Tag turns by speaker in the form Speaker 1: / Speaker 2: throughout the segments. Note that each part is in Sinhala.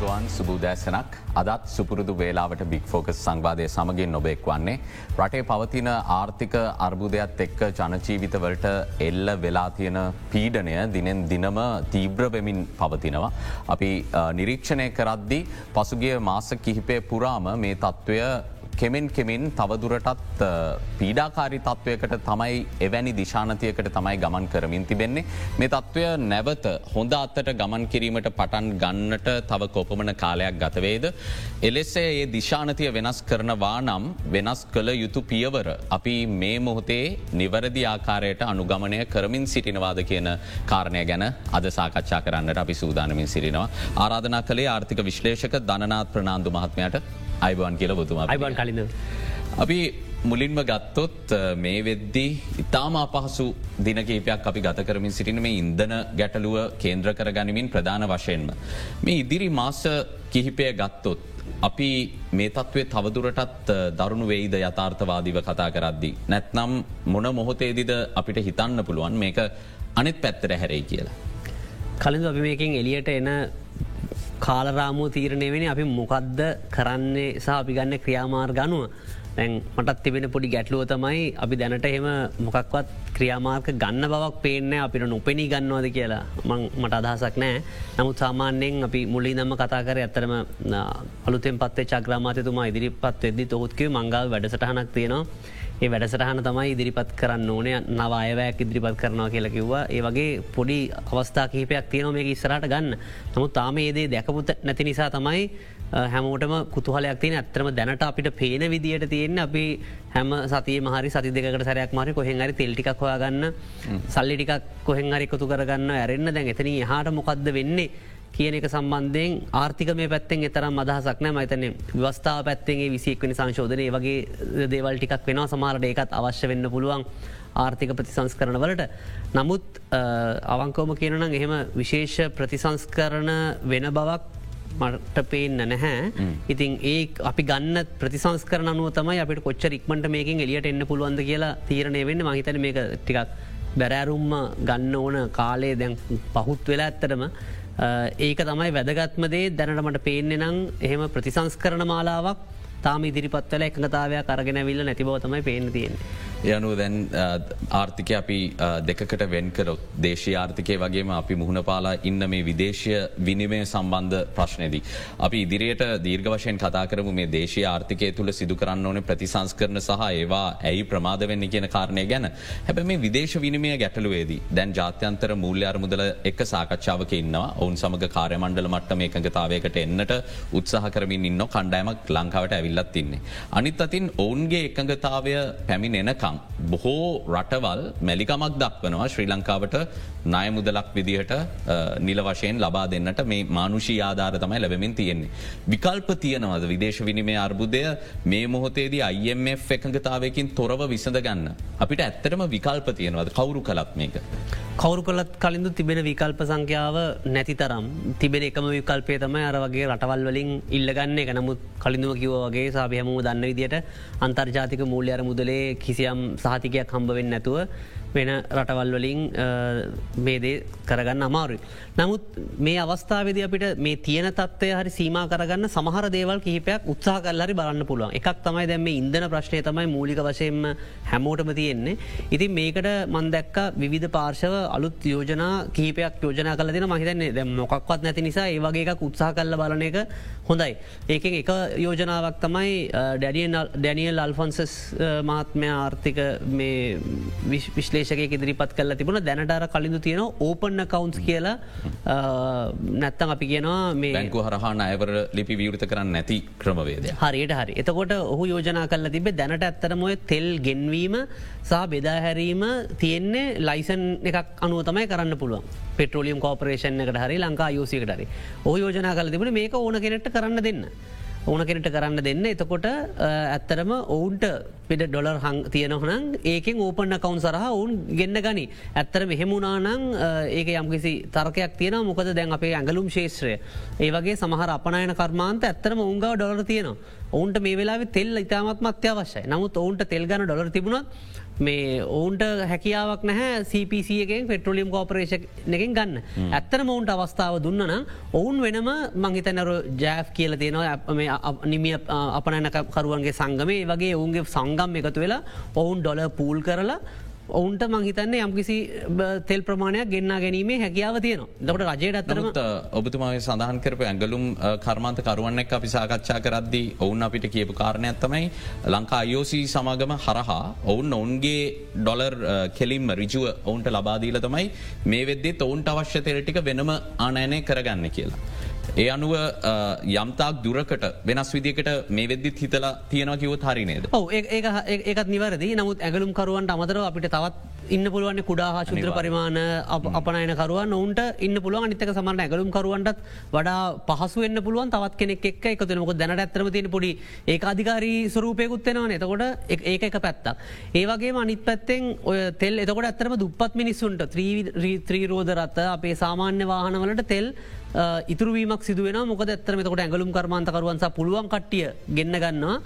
Speaker 1: අයිබවන් සුබූදෑසනක් අදත් සුපුරුදු වේලාවට බික් ෆෝකස් සංවාධය සමගින් නොබෙක් වන්නේ. රටේ පවතින ආර්ථික අර්බුදයක් එක්ක ජනජීවිතවලට එල්ල වෙලා තියෙන පීඩනය දිනෙන් දිනම තීබ්‍රවෙමින් පවතිනවා. අපි නිරීක්ෂණය කරද්දි පසුගිය මාස කිහිපය පුරාම මේ තත්ත්වය කෙමෙන් කෙමින් තවදුරටත් පීඩාකාරි තත්ත්වයකට තමයි එවැනි දිශානතියකට තමයි ගමන් කරමින් තිබෙන්නේ. මේ තත්ත්වය නැවත හොඳ අත්තට ගමන් කිරීමට පටන් ගන්නට තව කොපමන කාලයක් ගතවේද. එලෙසේ ඒ දිශානතිය වෙනස් කරනවා නම් වෙනස් කළ යුතු පියවර. අපි මේ මොහොතේ නිවරදි ආකාරයට අනුගමනය කරමින් සිටිනවාද කියන කාරණය ගැන අද සාකච්ඡා කරන්නට අපි සූදානමින් සිරිනවා. ආරාධනා කළේ ආර්ථික විශ්ලේෂක ධනනාත් ප්‍රනාාන්දු මහත්මයට අයිබවන් කියල බතුම
Speaker 2: අයිබන් කලින්ද.
Speaker 1: අපි මුලින්ම ගත්තොත් මේ වෙද්දී ඉතාම අපහසු දිනකේපයක් අපි ගත කරමින් සිටින මේ ඉන්දන ගැටලුව කේන්ද්‍ර කර ගනිමින් ප්‍රධාන වශයෙන්ම. මේ ඉදිරි මාස කිහිපය ගත්තොත්. අපි මේ තත්වේ තවදුරටත් දරුණු වෙයිද යථාර්ථවාදීව කතා කරද්දි. නැත්නම් මොන මොහොතේදිද අපිට හිතන්න පුළුවන් මේක අනෙත් පැත්තර හැරයි කියලා.
Speaker 2: කලින් අපි මේකින් එලියට එන කාලරාමූ තීරණය වෙන අපි මොකක්ද කරන්නේ සහ අපි ගන්න ක්‍රියාමාර් ගනුව. තැන් මටත් තිබෙන පොඩි ගැටලුව තමයි අපි දැනට එහෙම මොකක්වත් ක්‍රියාමාර්ක ගන්න බවක් පේන්න අපිට නොපෙනී ගන්නවාද කියලා. මට අදහසක් නෑ නමුත් සාමාන්‍යයෙන් අපි මුලි නම්ම කතා කර ඇතරම අලුතෙන් පත්තේ චක්‍රාමාතතුමා ඉදිරිපත් වෙදදි තොහොත්කව මංගල් වැඩසටහනක් තියෙනවා. ඒ වැඩසටහන තමයි ඉදිරිපත් කරන්න ඕනය නව අයවැයක් ඉදිරිපත් කරනවා කියලා කිව්වා. ඒ වගේ පොඩි අවස්ථා කිහිපයක් තියන මේ ඉස්සරට ගන්න. නමුත් තාම ඒදේ දැකපුත නැති නිසා තමයි හැමෝටම kuතුහලයක් තියන. ඇත්‍රම දැනට අපිට පේන විදිට තියෙන අපි හැම සතිය මහරි සති දෙකට සරයක් මරි කොහෙන් හරි තෙල්ටික් හොයාගන්න සල්ලිටිකක් කොහෙන් හරි එකතු කරගන්න ඇරෙන්න්න දැන් එතන හට මොකක්ද වෙන්නේ කියන එක සම්බන්ධයෙන් ආර්ථික මේ පැත්තෙන් එතරම් අදහසක් නෑ මතන වස්ථාව පැත්තෙන්ගේ විසික්වනි සංශෝධනය වගේ දේවල් ටිකක් වෙනවා. සමහරට ඒකත් අවශ්‍ය වෙන්න පුළුවන් ආර්ථික ප්‍රතිසංස්කරන වලට. නමුත් අවංකෝම කියනනම් එහෙම විශේෂ ප්‍රතිසංස්කරන වෙන බවක් මට පේන්න නැහැ. ඉතින් ඒ අපි ගන්න ප්‍රතිසංස්කර අනුව තමයි අපට කොච්ච ඉක්මට මේකින් එලියට එන්න පුළුවන්ද කියලා තීරණය වෙන්න. මහිතන මේක ටිකක් බැරෑරුම්ම ගන්න ඕන කාලේ දැන් පහුත් වෙලා ඇත්තරම ඒක තමයි වැදගත්මදේ දැනටමට පේන්නේ නං එහෙම ප්‍රතිසංස් කරන මාලාවක් තාම ඉදිරිපත්වල එකඟතාවයක් අරගෙන විල්ල නැතිබවතමයි පේන තියෙන.
Speaker 1: යනු දැන් ආර්ථිකය අපි දෙකට වෙන්කරොත් දේශී ආර්ථිකය වගේම අපි මුහුණ පාලා ඉන්න මේ විදේශය විනිමය සම්බන්ධ ප්‍රශ්නයදී. අපි ඉදිරියට දීර්ග වශයෙන් කතා කරමු මේ දේශී ආර්ථිකය තුළ සිදු කරන්න ඕන ප්‍රතිසංස් කරන සහ ඒවා ඇයි ප්‍රමාද වෙන්න කියන කාරණය ගැන හැබ මේ විදේශ විනිමය ගැටලුවේදී දැන් ජාත්‍යන්තර මූල්‍ය අරමුදල එක් සාකච්ඡාවක ඉන්නවා ඔවුන් සමඟ කාරයමණ්ඩල මට්ට මේ එකඟතාවයකට එන්නට උත්සාහ කරමින් ඉන්න කණ්ඩෑමක් ලංකාවට ඇවිල්ලත් තින්නේ. අනිත් අතින් ඔවුන්ගේ එකඟතාවය පැමිණෙනකම් නිකං. බොහෝ රටවල් මැලිකමක් දක්වනවා ශ්‍රී ලංකාවට ණය මුදලක් විදිහට නිල වශයෙන් ලබා දෙන්නට මේ මානුෂී ආධාර තමයි ලැබමින් තියෙන්නේ. විකල්ප තියනවද විදේශ විනිමේ අර්බුදය මේ මොහොතේදී IMF එකඟතාවයකින් තොරව විසඳ ගන්න. අපිට ඇත්තටම විකල්ප තියෙනවද කවුරු කලත් මේක.
Speaker 2: කවරු කලත් කලින්ඳු තිබෙන විකල්ප සංඛ්‍යාව නැති තරම් තිබෙන එකම විකල්පය තමයි අර වගේ රටවල් වලින් ඉල්ලගන්න එක නමුත් කලින්දුව කිව වගේ සාභයහමූ දන්න විදියට අන්තර්ජාතික මූල්‍යර මුදලේ කිසියම් සහතිකයක් හම්බවෙන්න නැතුව වෙන රටවල් වලින් මේදේ කරගන්න අමාරුයි. නමුත් මේ අවස්ථාවද අපිට මේ තියන තත්වය හරි සීම කරගන්න සමහර දේවල් කිහිපයක් උත්සා කල්ලරි බලන්න පුළුවන් එකක් තමයි දැම ඉන්දන ප්‍රශ්නය තමයි මූලික වශයෙන්ම හැමෝටම තියෙන්නේ. ඉතින් මේකට මන්දැක්ක විධ පාර්ශව අලුත් යෝජනා කීපයක් යෝජනා කල දෙන මහිතන්නේ දැ මොකක්වත් නැති නිසා ඒවගේ එකක් උත්සා කල්ල බලන එක හොඳයි. ඒක එක යෝජනාවක් තමයි ඩැනියල් අල්ෆොන්සස් මහත්මය ආර්ථික විශ්ලේ විශ්ලේෂක ඉදිරිපත් කල තිබුණ. දැනටර කලින්ඳ තියෙන ඕපන්න කවන්ස් කියලා. නැත්තම් අපි කියනවා මේ
Speaker 1: හරහා අයවර ලිපි විවෘත කරන්න නැති ක්‍රමවේද.
Speaker 2: හරියට හරි. එතකොට ඔහු යෝජනා කල තිබේ දැනට ඇත්තරමොය තෙල් ගෙන්වීම සහ බෙදාහැරීම තියෙන්නේ ලයිසන් එකක් අනුව තමයි කරන්න පුළුවන්. පෙට්‍රෝලියම් කෝපරේෂන් එකට හරි ලංකා යෝසිකට හරි. ඔහ යෝජනා කල තිබුණ මේක ඕන කෙනෙට කරන්න දෙන්න. ඕන කෙනට කරන්න දෙන්න. එතකොට ඇත්තරම ඔවුන්ට පිට ඩොලර් හං තියෙනහනම් ඒකෙන් ඕපන්න කවුන් සරහ ඔවුන් ගෙන්න්න ගනි. ඇත්තර මෙහෙමුණනානං ඒක යම්කිසි තර්කයක් තියෙන මොකද දැන් අපේ ඇඟලුම් ශේත්‍රය ඒවගේ සමහර අපනයන කර්මාන්ත ඇත්තරම උන්ගව ඩොලර තියෙනවා. ඔවුන්ට මේ වෙලා තෙල් ඉතාමත් අත්‍යවශ්‍යයි. නමුත් ඔවුන්ට තෙල් ගන ඩොලර තිබුණත් මේ ඔවුන්ට හැකියාවක් නැහැ CPCගෙන් පෙට්‍රලියම් කෝපරේෂ එකෙන් ගන්න. ඇත්තන මොවුන්ට අවස්ථාව දුන්නන ඔවුන් වෙනම මංහිතනර ජෑෆ් කියල තියෙනවා නිමිය අපනැනකරුවන්ගේ සංගමේ. වගේ ඔවුන්ගේ සංගම් එකතු වෙලා ඔවුන් ඩොල පූල් කරලා ඔවුන්ට මංහිතන්න යම්කිසි තෙල් ප්‍රමාණයක් ගෙන්න්න ගැනීමේ හැකියාව තියන දකට රජයට අත්තරම
Speaker 1: ඔබතුමාගේ සඳහන් කරප ඇගලුම් කර්මාන්ත කරුවන්නෙක් අපි සාකච්ඡා කරද්දී ඔවුන් අපිට කියපු කාරණයක් තමයි ලංකා අයෝසී සමාගම හරහා ඔවුන් ඔවුන්ගේ ඩොලර් කෙලින්ම රිජුව ඔවුන්ට ලබාදීල තමයි මේ වෙද්දේ ඔවුන්ට අවශ්‍ය තෙරටික වෙනම ආනයනය කරගන්න කියලා. ඒ අනුව යම්තාක් දුරකට වෙනස් විදිකට මේ වෙද්දිත් හිතලා තියෙනවා කිවත් හරිනේද.
Speaker 2: ඔව ඒකත් නිවරදි නමුත් ඇගලුම් කරුවන්ට අමතරව අපිට තවත් ඉන්න පුළුවන් කුඩා හා ශුද්‍ර පරිමාණ අපනයනකරුවන් ඔවුන්ට ඉන්න පුළුවන්. අනිතක සමන්න ඇගලුම් කරුවන්ටත් වඩා පහසු එන්න පුළුවන්. තවත් කෙනෙක් එක් එකතුනක දැනට ඇතරම තියෙන පොඩි ඒ අධිකාරී ස්වරූපයකුත්වෙනවා එතකොට ඒක එක පැත්තක්. ඒවගේ අනිත් පැත්තෙන් ඔය තෙල් එතකොට ඇතරම දුපත් මිනිස්සුන්ට ත්‍රීරෝධ රත්ත අපේ සාමාන්‍ය වාහනවලට තෙල් ඉතුරවීමක් සිදුවෙන මොක ඇත්තරමතකොට ඇගලුම් කර්මාන්තකරුවන්ස පුළුවන් කට්ටිය ගෙන්න්න ගන්නවා.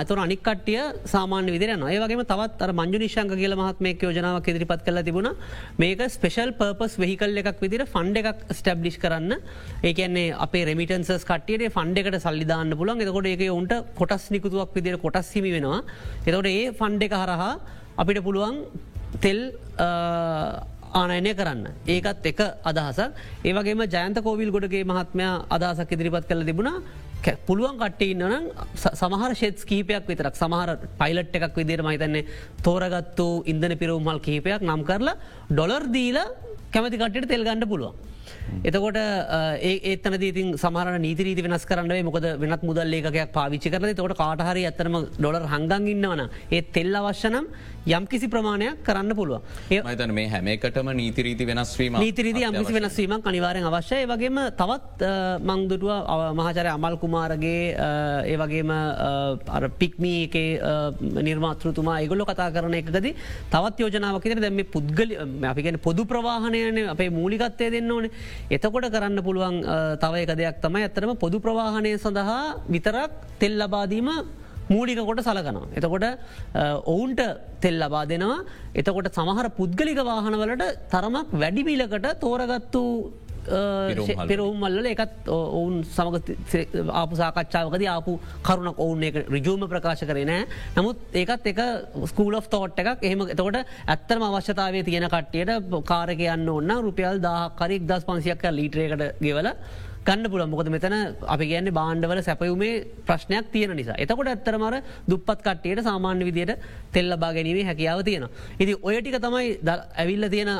Speaker 2: අතුර අනික් කට්ටිය සාමාන්‍ය විදිරන ඒවගේ තවත් අර මංජු නිශංක කියල මහත්මය යෝජනාවක් ඉදිරිපත් කල තිබුණ. මේක ස්පෙෂල් පර්පස් වෙහිකල් එකක් විදිර ෆන්ඩ එකක් ස්ටබ්ලිෂ් කරන්න. ඒකන්නේ අපේ රමිටන්සස් කටියට ෆන්ඩ එකට සල්ලිධන්න පුලන් එතකොට ඒක උන්ට කොටස් නිකුතුවක් විදිර කොටස් හිමි වෙනවා. එතකොට ඒ ෆන්ඩ එක හරහා අපිට පුළුවන් තෙල් ආනයනය කරන්න. ඒකත් එක අදහසක්. ඒවගේම ජයන්ත කෝවිල් ගොඩගේ මහත්මයා අදහසක් ඉදිරිපත් කළ තිබුණා. පුළුවන් කට්ට ඉන්නනම් සමහර ශෙත් කීපයක් විතරක් සමහර පයිලට් එකක් විදිර මහිතන්නේ තෝරගත්තු ඉන්දන පිරවුමල් කහිපයක් නම් කරලා ඩොලර් දීල කැමති කටට තෙල් ගණඩ පුළුවන්. එතකොට ඒතන දී සමහර නීතිරීති වෙනස් කරන්නේ මොකද වෙනත් මුදල් ඒකයක් පාවිච්චි කරන තොට කාටහරි ඇතනම ඩොලර් හංගන් ඉන්නවන ඒ තෙල් අවශ්‍යනම් යම් කිසි ප්‍රමාණයක් කරන්න පුළුව
Speaker 1: ඒතන මේ හැමකටම නීතිරීති වෙනස්වීම
Speaker 2: නීතිරීති යම්කිසි වෙනස්වීම අනිවාරෙන් අවශ්‍යය. වගේම තවත් මංදුටුව මහචරය අමල් කුමාරගේ ඒ වගේම පික්මී එක නිර්මාතෘතුමා ඒගොල්ලො කතා කරන එකද තවත් යෝජනාවකර දැම පුද්ගල අපිගෙන පොදු ප්‍රවාහණයන අපේ මූලිකත්වය දෙන්න ඕන එතකොට කරන්න පුළුවන් තව එක දෙයක් තමයි ඇතරම පොදු ප්‍රවාහණය සඳහා විතරක් තෙල් ලබාදීම මූලික කොට සලකනවා. එතකොට ඔවුන්ට තෙල් ලබා දෙනවා එතකොට සමහර පුද්ගලික වාහනවලට තරමක් වැඩිමිලකට තෝරගත්තු පෙරවුම්මල්ල එකත් ඔවුන් සමග ආපු සාකච්ඡාවකද ආපු කරුණක් ඔවුන් එක රිජූම ප්‍රකාශ කරනෑ නමුත් ඒකත් එක ස්කූල් තෝට් එකක්. එහෙම එතකොට ඇත්තරම අවශ්‍යතාවේ තියෙන කට්ටියට කාරකයන්න ඔන්න රුපියල් දාහක්කරෙක් දස් පන්සියක් ලීටරයකට ගෙවල ගන්න පුළ මොකද මෙතන අපි කියන්නේ බාණ්ඩවල සැපයුමේ ප්‍රශ්නයක් තියෙන නිසා. එතකොට ඇත්තරමර දුපත් කට්ටියට සාමාන්‍ය විදියට තෙල්ල බා ගැනීමේ හැකියාව තියෙන. ඉති ඔයටික තමයි ඇවිල්ල තියෙන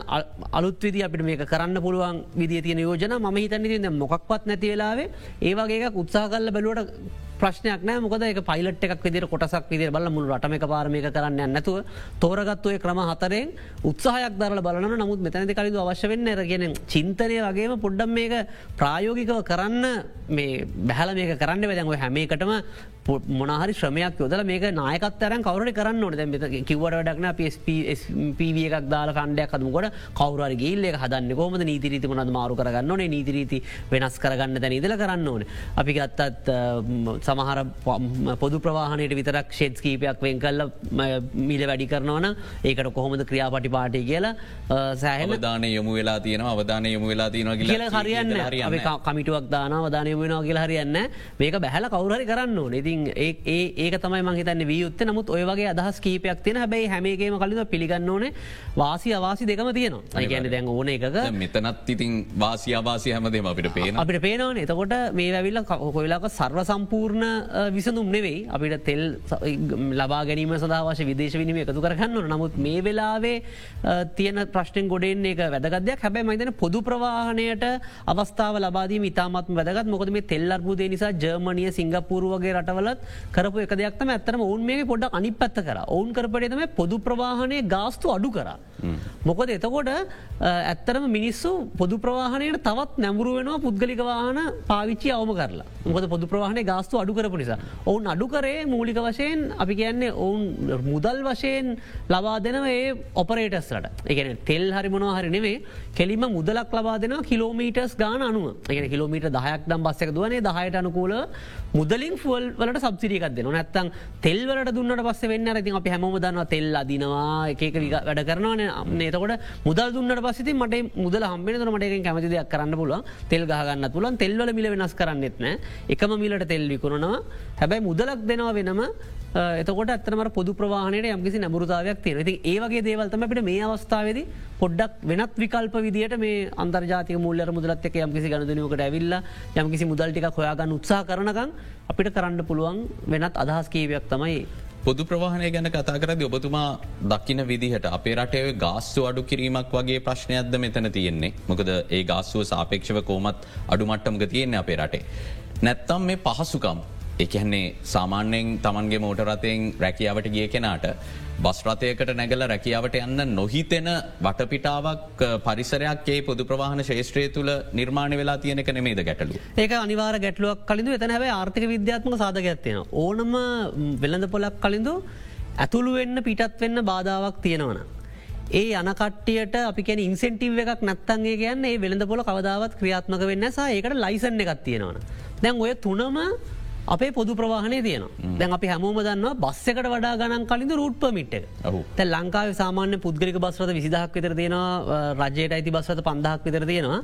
Speaker 2: අලුත් විදි අපිට මේක කරන්න පුළුවන් විදිිය තියෙන යෝජන ම හිතන්න තින්න මොක්වත් නැති වෙලාවේ ඒවගේ උත්සා කල්ල බැලුවට ප්‍රශ්නයක් නෑ. මොකද එක පයිලට් එකක් විදිර කොටසක් විදිර බල මුල් රටම එක පාරමක කරන්න නැතුව තෝරගත්තුවය ක්‍රම හතරෙන් උත්සාහයක් දරල බලන නමුත් මෙතැනති කලින් අවශ්‍ය වෙන්න රගෙන චින්තනය වගේම පොඩ්ඩම් මේක ප්‍රායෝගිකව කරන්න මේ බැහල මේක කරන්න වැදැන්ව හැමේකටම මොනහරි ශ්‍රමයක් යොදල මේක නායකත්තරන් කවරට කරන්න ඕන. දැ කිවට ඩක්න පව එකක් දාල කණ්ඩයක් අදමකොට කවර ගේල්ල හදන්න කොම නීතිරීති මනද මාරු කරගන්න ඕනේ? නීතිරීති වෙනස් කරගන්න දැන ඉදල කරන්න ඕන. අපි ගත්තත් සමහර පොදු ප්‍රවාහනයට විතරක් ෂෙද් කීපයක් වෙන් කල්ල මිල වැඩි කරනවන ඒකට කොහොමද ක්‍රියාපටි පාටි කියලා සෑහන
Speaker 1: දාන යොමු වෙලා තියෙන අවධාන යොමු වෙලා තියෙන කියල
Speaker 2: හරියන්න කමිටුවක් දාන අවධානය වෙනවා කියලා හරියන්න මේක බැහල කවුරහරි කරන්න ඕන. ඉතින් ඒ ඒක තමයි මහිතන්න වියුත්ත නමුත් ඔය වගේ අදහස් කීපයක් තියෙන හැබැයි හැමේගේම කලින් පිළිගන්න ඕන වාසි අවාසි දෙකම තියෙනවා. අයිගැන දැන් ඕන එකක
Speaker 1: මෙතනත් ඉතින් වාසි අවාසි හැමදේම අපිට පේන
Speaker 2: අපිට පේනවන. එතකොට මේ වැවිල්ල කොයිලාක සර්ව සම්පූර්ණ විසඳුම් නෙවෙයි. අපිට තෙල් ලබා ගැනීම සදවශ විදේශ විනිම එකතු කරගන්න නමුත් මේ වෙලාවේ තියෙන ප්‍රශ්ටෙන් ගොඩෙන් එක වැදගදයක් හැබැයි මයිතන පොදු ප්‍රවාහණයට අවස්ථාව ලබාදී ඉතාමත් වැදගත්. මොකද මේ තෙල් අර්බුදේ නිසා ජර්මණය සිංගපුරුවගේ රටවල වලත් කරපු එක දෙයක්තම ඇත්තම ඔවන් මේ පොඩ අනි පැත්ත කර. ඔවුන් කරපටේතම පොදු ප්‍රවාහණය ගාස්තු අඩු කර. මොකද එතකොට ඇත්තරම මිනිස්සු පොදු ප්‍රවාහණයට තවත් නැමුරු වෙනවා. පුද්ගලික වාහන පාවිච්චි අවම කරලා. මොකද පොදු ප්‍රවාහණය ගාස්තු අඩු කරපු නිසා. ඔවුන් අඩු කරේ මූලික වශයෙන් අපි කියන්නේ ඔවුන් මුදල් වශයෙන් ලබා දෙනව ඒ ඔපරේටස්ලට එකන තෙල් හරි මොනවා හරි නෙවේ කෙලිම මුදලක් ලබා දෙෙන කිලෝමීටස් ගාන අනුව. එක කිලෝමීට දහයක් දම් බස්සක දුවනේ දහයට අනුකූල මුදලින් ෆුවල් වලට සබසිරිකක් දෙන නැත්තන් තෙල්වලට දුන්නට පස්ස වෙන්න ඇති අපි හැම දන්න තෙල් අදිනවා එක වැඩ කරනවන නේතකොට මුදල් දුන්නට පස්සති මට මුදල හම්බෙන මට කැමති දෙයක් කරන්න පුල තෙල් ගහගන්න තුළන් තෙල්වල මිල වෙනස් කරන්නෙත් නෑ. එකම මිලට තෙල් විකුණනවා හැබැයි මුදලක් දෙනවා වෙනම එතකොට ඇත්තනම පොදු ප්‍රවාහනයට යම්කිසි නැමුරුතාවයක් තියෙන ති ඒවගේ දේවල්තම අපිට මේ අවස්ථාවද පොඩ්ඩක් වෙනත් විකල්ප විදිට මේ අන්තර්ජාතික මුල්ල මුදලත්ක යම්කිසි ගණදනයකට ඇවිල්ල යම්කිසි මුදල්ටික හොයාගන්න උත්සා කරනකං අපිට කරන්න පුළුවන් වෙනත් අදහස් කීවයක් තමයි
Speaker 1: පොදු ප්‍රවාහණය ගැන කතා කරද ඔබතුමා දක්කින විදිහට අපේ රටේ ගාස්සු අඩු කිරීමක් වගේ ප්‍රශ්නයක්ද මෙතන තියෙන්නේ? මොකද ඒ ගාස්සුව සාපේක්ෂව කෝමත් අඩුමට්ටමක තියෙන්නේ අපේ රටේ. නැත්තම් මේ පහසුකම් එකන්නේ සාමාන්‍යයෙන් තමන්ගේ මෝටරතයෙන් රැකියාවට ගිය කෙනාට බස්රථයකට නැගල රැකියාවට යන්න නොහිතෙන වටපිටාවක් පරිසරයක් ඒ පොදු ප්‍රවාහන ශේෂත්‍රය තුළ නිර්මාණ වෙලා තියෙනක නෙමේද ගැටලු.
Speaker 2: ඒක අනිවාර ගැටලුවක් කලින්ඳ එතන හැබයි ආර්ථික විද්‍යාත්මක සාධගත්තයෙන. ඕනම වෙළඳ පොලක් කලින්ඳු ඇතුළු වෙන්න පිටත් වෙන්න බාධාවක් තියෙනවන. ඒ යනකට්ටියට අපි ඉන්සෙන්ටිව් එකක් නත්තන්ගේ කියන්න ඒ වෙළඳ පොල කවදාවත් ක්‍රියාත්මක වෙන්න සහ ඒකට ලයිසන්න එකක් තියෙනවන. දැන් ඔය තුනම අපේ පොදු ප්‍රවාහණය තියන දැන් අපි හැමෝම දන්න බස්සකට වඩා ගණන් කලින්ද රූට් පමිට් තැ ලංකාව සාමාන්‍ය පුද්ගලික බස්වත විසිදහක් විතර තියෙන රජයට ඇති බස්වත පන්දහක් විතර තියෙනවා.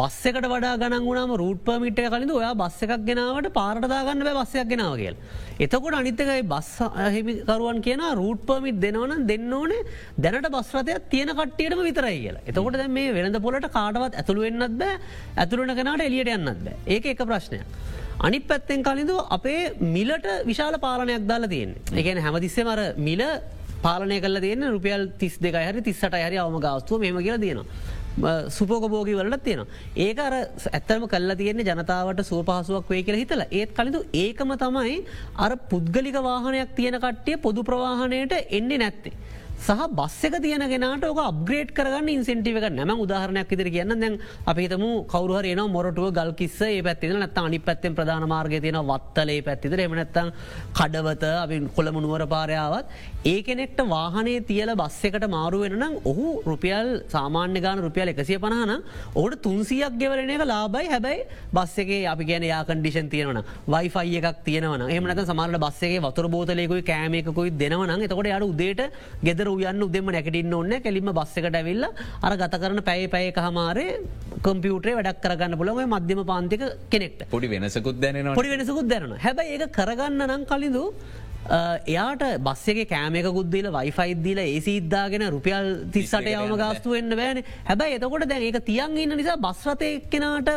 Speaker 2: බස්සකට වඩා ගණන් වුණම රූට් පමිට් කලින්ද ඔයා බස්ස එකක් ගෙනාවට පාරටදාගන්න බෑ බස්සයක් ගෙනාව කියල්. එතකොට අනිත්තකයි බස් හිමිකරුවන් කියන රූට් පමිට් දෙනවන දෙන්න ඕනේ දැනට බස්රතයක් තියෙන කට්ටියටම විතරයි කියලා. එතකොට දැ මේ වෙනද පොලට කාඩවත් ඇතුළුවෙන්න්නත් බෑ ඇතුළන කෙනට එලියට යන්නත් බෑ. ඒක එක ප්‍රශ්නයක්. අනි පැත්තෙන් කලින්ඳ අපේ මිලට විශාල පාලනයක් දාලා තියෙන් එකන හැමතිස්සේ මර මිල පාලනය කල තියන රුපියල් තිස් දෙක හරි තිස්සට හරි අවම ගස්තුව මෙම කියලා තියෙනවා. සුපෝකබෝගි වලට තියෙන. ඒක අර ඇත්තරම කල්ල තියෙන්නේ ජනතාවට සුව පහසුවක් වේ කියලා හිතල ඒත් කලින්තු ඒකම තමයි අර පුද්ගලික වාහනයක් තියෙන කට්ටිය පොදු ප්‍රවාහණයට එන්නේ නැත්තේ. සහ බස්සක තියනගෙනට ඕක අප්ග්‍රේඩ් කරගන්න ඉන්සෙන්ටිව එක නැම උදාහරණයක් ඉදිර කියන්න දැන් අපිතම කවරුහරන මොරටුව ගල් කිස්ස ඒ පැත්තින නත් අනි පැත්තෙන් ප්‍රධාන මාර්ගය තියෙන වත්තලේ පැත්තිතර එමනැත්තන් කඩවත අපි කොළමනුවර පාරයාවත් ඒ කෙනෙක්ට වාහනේ තියල බස්ස එකට මාරු වෙනනම් ඔහු රුපියල් සාමාන්‍ය ගාන රුපියල් එකසිය පනහන ඕට තුන්සියක් ගෙවරන එක ලාබයි හැබැයි බස්සගේ අපි කියන යා කන්ඩිෂන් තියෙනවන වයිෆයි එකක් තියෙනවන එමනත සමාරට බස්සේ වතුර බෝතලයකුයි කෑමයකුයි දෙනවන එතකොට යට උදේට ගෙදර යන්න උදෙම නැකටින්න ඔන්න කෙලිම බස්සකට ඇවිල්ල අර ගත කරන පැය පැය හමාරේ කම්පියුටේ වැඩක් කරගන්න පුළොම මධ්‍යම පාන්තික කෙනෙක්ට.
Speaker 1: පොඩි වෙනසකුත් දැන
Speaker 2: පොඩි වෙනසකුත් දැන හැබයි ඒ කරගන්න නම් කලින්දු එයාට බස්සගේ කෑමක ගුද්දල වයිෆයිදදිල ඒ සිද්ධාගෙන රුපියල් තිස්සට යවම ගාස්තු වෙන්න බෑන. හැබැයි එතකොට දැන් ඒක තියන් ඉන්න නිසා බස්රතය එක්කෙනට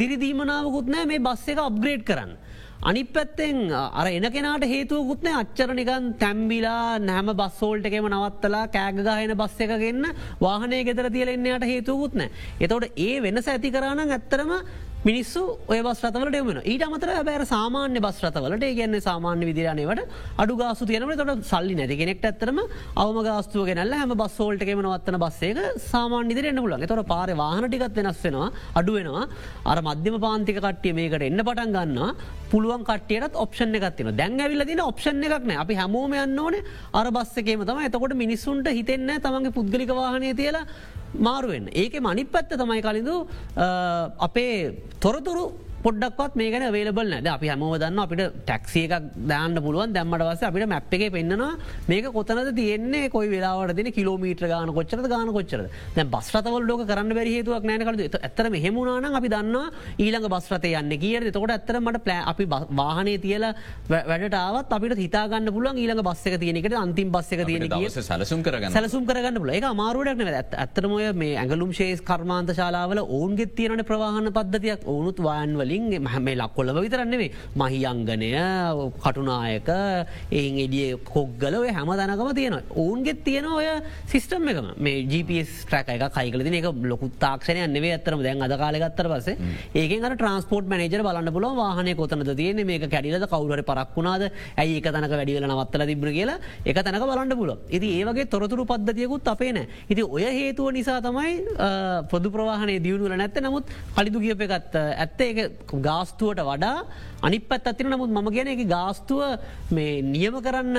Speaker 2: දිරිදීමනාවකුත් නෑ මේ බස්ස එක අප්ග්‍රේඩ් කරන්න. අනි පැත්තෙන් අර එන කෙනට හේතුවකුත්න අච්චරනිකන් තැම්බිලා නැම බස්සෝල්ට එකම නවත්තලා කෑගගහන බස්ස එකගන්න වාහනය ගෙතර තියලෙන්නයට හේතුවකුත්නෑ. එතවට ඒ වෙනස ඇති කරන්න ඇත්තරම මිනිස්සු ඔය බස්රතවලට එමන ඊට අමතර බැර සාමාන්‍ය බස්රතවලට ගන්න සාමාන්‍ය විදිරණයවට අඩු ගාසු තියනට තොට සල්ලි නැති කෙනෙක්ට ඇත්තරම අවම ගාස්තුව ගෙනල්ල හැම බස්සෝල්ටකම නවත්තන බස්සේක සාමාන්‍ය දිරෙන්න්න පුලන් තොර පාර වාහනටිකත් වෙනස් වෙනවා අඩුවෙනවා අර මධ්‍යම පාන්තික කට්ටිය මේකට එන්න පටන් ගන්න පුළුවන් කටයට ඔප්ෂන් එකත්තින දැන් ඇවිල්ල දින ඔප්ෂන් එකක්න අපි හැමෝම යන්න ඕන අර බස්සකේම තම එතකොට මිනිස්සුන්ට හිතෙන්න තමන්ගේ පුද්ගලික වාහනය තියලා මාරුවෙන් ඒක මනි පැත්ත තමයි කලින්ඳ අපේ තොරතුරු පොඩ්ඩක්වත් මේ ගැන වේලබල් නැද අපි හැමෝ දන්න අපිට ටැක්සිය එකක් දාන්න පුළුවන්. දැම්මට වස අපිට මැප් එක පෙන්න්නවා මේක කොතනද තියෙන්නේ කොයි වෙලාවට දෙන කිලෝමීට්‍ර ගාන කොච්චර ගාන කොච්චර දැ බස්රතවල් ලෝක කරන්න බැරි හේතුවක් නෑනකරද ඇතර හෙමුණන අපි දන්න ඊළඟ බස්රතය යන්න කියට තකොට ඇත්තර මට ප්ලෑ අපි වාහනය තියල වැඩටාවත් අපිට හිතාගන්න පුළුවන් ඊළඟ බස්සක තියනෙකට අන්තිම් බස්සක තියෙන
Speaker 1: සලසුම් කරගන්න.
Speaker 2: සලසුම් කරගන්න පුල එක අමාරුවටක් ඇත් ඇත්තරමය මේ ඇගලුම් ශේස් කර්මාන්ත ශාලාවල ඔවුන්ගෙත් තියනට ප්‍රවාහන පද්ධතියක්. ඕනුත් වායන්වලින් වලින් හැමේ ලක්කොල්ලව විතරන්නෙවේ මහියංගනය කටුනායක ඒ එඩිය කොග්ගල ඔය හැම දැනකම තියෙන ඔවුන්ගෙත් තියෙන ඔය සිිස්ටම් එකම. මේ GPS ට්‍රක එක කයිකලති එක ලොකු තාක්ෂණය නෙවේ ඇතරම දැන් අද කාලගත්තර පස ඒක ට්‍රන්ස්පෝට් මනජර බලන්න පුල වාහන කොතනද තියෙන මේ කැඩිලද කවුර පරක්ුණාද ඇයි එක තනක වැඩිවල නවත්තල තිබ්‍ර කියලා එක තැනක බලන්න පුල ඉති ඒවගේ තොරතුරු පද්ධතියකුත් අපේ නෑ. ඉති ඔය හේතුව නිසා තමයි පොදු ප්‍රවාහන දියුණුවල නැත්ත. නමුත් කලිදු කියප එකත් ඇත්ත ගාස්තුවට වඩා අනිපත් අතින නමුත් මම කියන එක ගාස්තුව මේ නියම කරන්න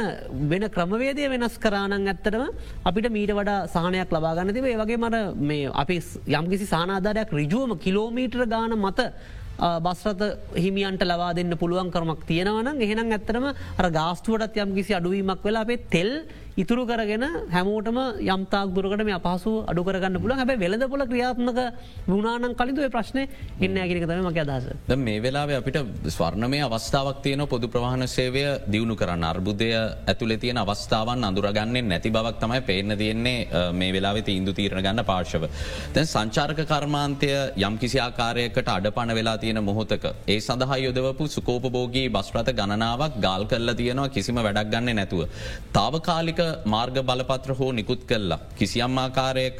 Speaker 2: වෙන ක්‍රමවේදය වෙනස් කරානන් ඇත්තටම අපිට මීට වඩා සහනයක් ලබාගන්න තිබේ. වගේ මට මේ අපි යම්කිසි සානාධාරයක් රිජුවම කිලෝමීටර ගාන මත බස්රත හිමියන්ට ලවා දෙන්න පුළුවන් කරමක් තියෙනවන එහෙනම් ඇත්තරම අර ගාස්තුවටත් යම් කිසි අඩුවීමක් වෙලා අපේ තෙල් ඉතුරු කරගෙන හැමෝටම යම්තාක් දුරකට මේ අපහසු අඩු කරගන්න පුළ හැබ වෙලද පොල ක්‍රියාත්මක වුණනාන් කලින්තුව ප්‍රශ්න එන්න ඇගෙනක තම මක අදහස.
Speaker 1: ද මේ වෙලාව අපිට ස්වර්ණමය අවස්ථාවක් තියන පොදු ප්‍රවාහන සේවය දියුණු කරන්න අර්බුදය ඇතුළේ තියෙන අවස්ථාවන් අඳුරගන්නේ නැති බවක් තමයි පේන තියෙන්නේ මේ වෙලාවෙ ඉන්දු තීරණ ගන්න පාර්ශව. දැන් සංචාරක කර්මාන්තය යම් කිසි ආකාරයකට අඩපන වෙලා තියෙන මොහොතක ඒ සඳහා යොදවපු සුකෝපභෝගී බස්්‍රත ගණනාවක් ගල් කල්ල තියෙනවා කිසිම වැඩක් ගන්න නැතුව. තාවකාලික මාර්ග බලපත්‍ර හෝ නිකුත් කල්ලා. කිසියම් ආකාරයක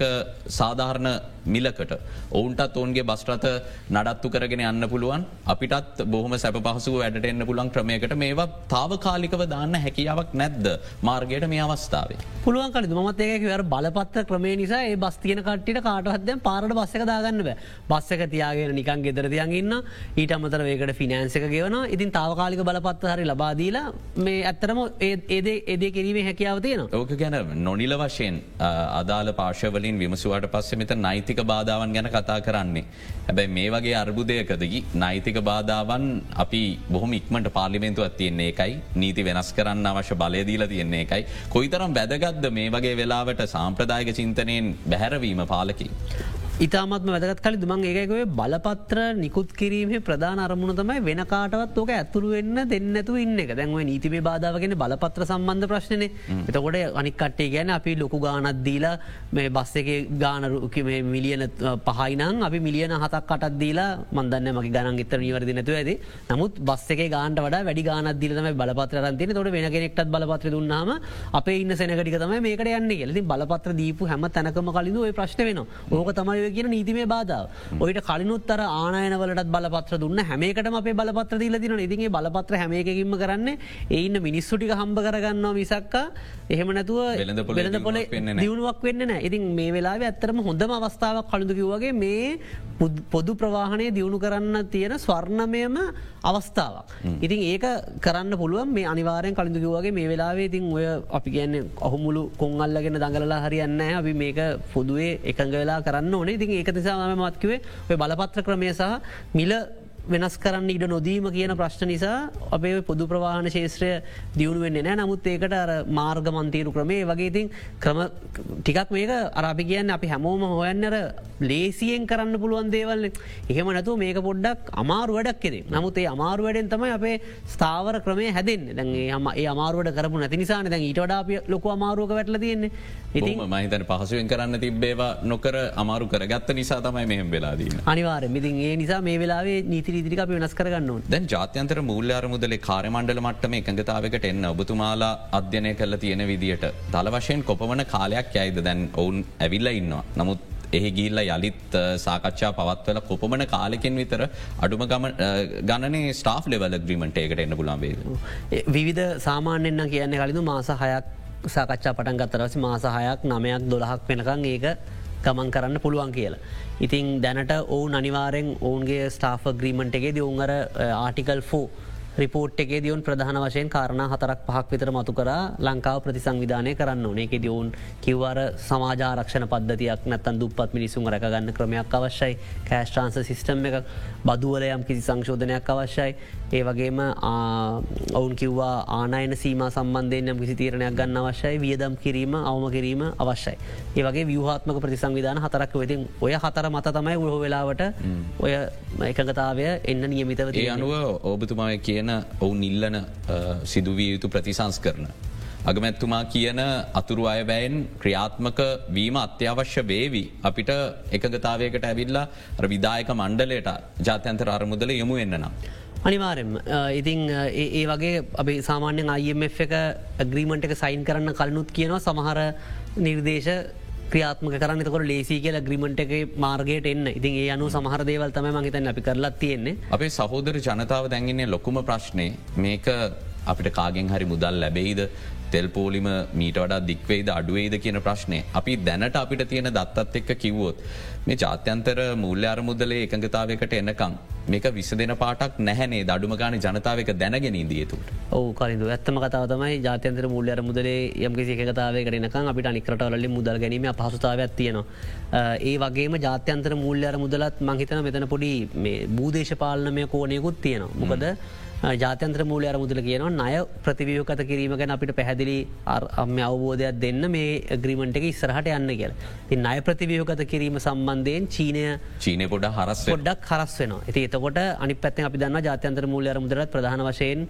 Speaker 1: සාධාරණ මිලකට. ඔවුන්ටත් ඔවන්ගේ බස්ට්‍රත නඩත්තු කරගෙන යන්න පුළුවන්. අපිටත් බොහම සැප පහසුව වැඩට එන්න පුළන් ක්‍රමයකට. මේවා තාවකාලිකව දාන්න හැකියාවක් නැද්ද? මාර්ගයට මේ අවස්ථාවේ.
Speaker 2: පුළුවන් කල මත් ඒක බලපත්ත ක්‍රමේ නිසා ඒ බස්තියන කට්ට කාටහත්ද පාරට බස්සක දාගන්න බෑ. බස්සක තියාගෙන නිකන් ගෙදර තියන්ගන්න ඊට අමතර වේකට ෆිනන්සක ගෙවන ඉතින් තාවකාලික බලපත්ත හරි ලබාදීලා මේ ඇත්තරම ඒද ඒදේ කිරීමේ හැකියාව තියෙන
Speaker 1: ඕක ගැන නොනිල වශයෙන් අදාළ පාශවලින් විමසුවට පස්ස මෙත නයිතික නෛතික බාධාවන් ගැන කතා කරන්නේ. හැබැයි මේ වගේ අර්බුදයකදකි නෛතික බාධාවන් අපි බොහොම ඉක්මට පාලිමෙන්තුවත් තියන්නේ එකයි නීති වෙනස් කරන්න අවශ්‍ය බලයදීල තියන්නේ එකයි. කොයිතරම් වැදගත්ද මේ වගේ වෙලාවට සාම්ප්‍රදායක චින්තනයෙන් බැහැරවීම පාලකි.
Speaker 2: ඉතාමත්ම වැදගත් කලි දුමන් ඒකකොය බලපත්‍ර නිකුත් කිරීමේ ප්‍රධාන අරමුණ තමයි වෙන කාටවත් ඕක ඇතුරු වෙන්න දෙන්නතු ඉන්න එක. දැන්ව නීතිමේ බාධාවගෙන බලපත්‍ර සම්බන්ධ ප්‍රශ්නය එතකොට අනිකටේ ගැන අපි ලොකු ගානත් දීලා මේ බස් එක ගානරුක මිලියන පහයිනම් අපි මිලියන හතක් කටත් දීලා මන්දන්න මගේ ගණන් ඉතර නිවරදි නැතු ඇද නමුත් බස් එක ගාන්ට වඩ වැඩි ගානත් දිලම බලපත්‍ර තින තොට වෙන කෙනෙක්ටත් බලපත්‍ර දුන්නාම අප ඉන්න සැනකටික තම මේකට යන්න ගෙලති බලපත්‍ර දීපු හැම තැනකම කලින් ඔය ප්‍රශ්න වෙන ඕක තමයි ඔය කියන නීතිමේ බාධාව. ඔයිට කලිනුත්තර ආනයනවලට බලපත්‍ර දුන්න හැමේකට අපේ බලපත්‍ර දීල තින ඉදිගේ බලපත්‍ර හැමේකින්ම කරන්න එයින්න මිනිස්සුටික හම්බ කරගන්නවා මිසක්කා. එහෙම නැතුව වෙළඳ පොල දියුණුවක් වෙන්න නෑ ඉතින් මේ වෙලා ඇත්තරම හොඳම අවස්ථාවක් කළුදුකිවගේ මේ පොදු ප්‍රවාහනය දියුණු කරන්න තියෙන ස්වර්ණමයම අවස්ථාවක්. ඉතින් ඒක කරන්න පුළුවන්. මේ අනිවාරයෙන් කලින්දුකිවගේ මේ වෙලාවේ ඉතින් ඔය අපි කියන්නේ ඔහුමුළු කොංගල්ලගෙන දඟලලා හරියන්න අපි මේක පොදුවේ එකඟ වෙලා කරන්න ඕනේ ඉතින් ඒක නිසා ම මත්කිවේ ඔය බලපත්‍ර ක්‍රමය සහ මිල වෙනස් කරන්න ඉඩ නොදීම කියන ප්‍රශ්න නිසා අපේ පොදු ප්‍රවාහන ශේත්‍රය දියුණු වෙන්නේ නෑ නමුත් ඒකට අර මාර්ග මන්තීරු ක්‍රමේ වගේ ඉතින් ක්‍රම ටිකක් මේක අරපි කියන්න අපි හැමෝම හොයන්නර ලේසියෙන් කරන්න පුළුවන් දේවල්. එහෙම නැතු මේක පොඩ්ඩක් අමාරු වැඩක් කෙරේ. නමුත් ඒ අමාරු වැඩෙන් තමයි අපේ ස්ථාවර ක්‍රමේ හැදෙන් දැන්ගේ හම ඒ අමාරුවට කරපු නැති නිසාන. දැන් ඊට වඩා ලොක අමාරුවක වැටල තියෙන්නේ.
Speaker 1: ඉතින් මහිතන පහසුවෙන් කරන්න තිබ්බේවා නොකර අමාරු කරගත්ත නිසා තමයි මෙහම වෙලාදී
Speaker 2: අනිවාර මිතින් ඒ නිසා මේ වෙලාවේ නීති ඉදිරික අපි වෙනස් කරගන්න
Speaker 1: දැන් ජාත්‍යන්තර මූල්‍ය අරමුදලේ කාරමණ්ඩල මට්ටම එකඟතාවකට එන්න ඔබතුමාලා අධ්‍යනය කල තියෙන විදිට දළ වශයෙන් කොපවන කාලයක් යයිද දැන් ඔවුන් ඇවිල්ල ඉන්නවා. නමුත් එහි ගිල්ල යළිත් සාකච්ඡා පවත්වල කොපමන කාලෙකින් විතර අඩුම ගණනේ ස්ටාෆ් ලෙවල ග්‍රීමට ඒකට එන්න පුලාබේ.
Speaker 2: විවිධ සාමාන්‍යන්න කියන්නේ කලින් මාස හයක් සාකච්ඡා පටන් ගත්තරවසි මාස හයක් නමයක් දොළහක් වෙනකං ඒක ගමන් කරන්න පුළුවන් කියලා. ඉතින් දැනට ඔවුන් අනිවාරෙන් ඔවුන්ගේ ස්ටාෆ ග්‍රීමන්ට් එකේ ද ඔවුන්ගර ආටිකල් ෆෝ රිපෝට් එකේ දියවුන් ප්‍රධාන වශයෙන් කාරණ හතරක් පහක් විතර මතු කර. ලංකාව ප්‍රතිසංවිධානය කරන්න ඕනේ. එක දියවුන් කිව්වර සමාජාරක්ෂණ පද්ධතියක් නැත්තන් දුපත් මිනිසුන් රැගන්න ක්‍රමයක් අවශ්‍යයි. කෑස්ට්‍රාන්ස සිිස්ටම් එක බදුවලයම් කිසි සංශෝධනයක් අවශ්‍යයි. ඒ වගේම ඔවුන් කිව්වා ආනයන සීම සම්බන්ධයෙන් යම් කිසි තීරණයක් ගන්න අවශ්‍යයි. වියදම් කිරීම අවම කිරීම අවශ්‍යයි. ඒ වගේ ව්‍යහත්මක ප්‍රතිසංවිධාන හතරක් වෙතින් ඔය හතර මත තමයි උහෝ වෙලාවට ඔය එකගතාවය එන්න නියමිතව
Speaker 1: ඒ අනුව ඔබතුමාය කියන ඔවුන් ඉල්ලන සිදුවිය යුතු ප්‍රතිසංස් කරන. අගමැත්තුමා කියන අතුරු අයවැයෙන් ක්‍රියාත්මක වීම අත්‍යවශ්‍ය වේවි අපිට එකගතාවයකට ඇවිල්ලා විදායක මණ්ඩලයට ජාත්‍යන්තර අරමුදල යොමු එන්න නම්.
Speaker 2: අනිවාරෙන් ඉතින් ඒ වගේ අප සාමාන්‍යෙන් IMF එක ග්‍රීමට එක සයින් කරන්න කලනුත් කියනවා සමහර නිර්දේශ ක්‍රියාත්මක කරන්න. තකොට ලේසි කියල ග්‍රීමට එක මාර්ගයට එන්න. ඉතින් ඒ අනු සමහර දේවල් තම මහිතන් අපි කරලත් තියෙන්නේ.
Speaker 1: අපේ සහෝදර ජනතාව දැන්ගන්නේ ලොකුම ප්‍රශ්නය මේක අපිට කාගෙන් හරි මුදල් ලැබෙයිද? තෙල් පෝලිම මීට වඩා දික්වේද අඩුවේද කියන ප්‍රශ්නය. අපි දැනට අපිට තියෙන දත්තත් එක්ක කිව්වොත්. මේ ජාත්‍යන්තර මුල්්‍ය අරමුදලේ එකඟතාවකට එනකං මේක විස දෙන පාටක් නැහැනේ දඩුමගාන ජනතාවක දැනගෙන ඉදියතුට.
Speaker 2: ඕ කලින්ද ඇත්තම කතාව තමයි ජාත්‍යන්තර මුල්්‍ය අරමුදලේ යම්කිසි එකතාවකටනක අපිට අනිකරටවලින් මුදල් ගැනීම පහසුතාවයක් තියෙනවා. ඒ වගේම ජාත්‍යන්තර මුල්්‍ය අර මුදලත් මහිතන මෙතන පොඩි බූදේශපාලනමය කෝනයකුත් තියෙනවා. මොකද ජාතන්ත්‍ර මූලය අරමුදල කියනවා නය ප්‍රතිවියෝකත කිරීම ගැන අපිට පැහැදිලි අම්ම අවබෝධයක් දෙන්න මේ ග්‍රීමට එක ඉස්සරහට යන්න කියල. ති නය ප්‍රතිවියෝකත කිරීම සම්බන්ධයෙන් චීනය
Speaker 1: චීනය පොඩ හරස් ොඩක්
Speaker 2: හරස් වෙන ඇති එතකොට අනි පැත්ත අපි දන්න ජාතන්ත්‍ර මූලය අරමුදරත් ප්‍රධාන වශයෙන්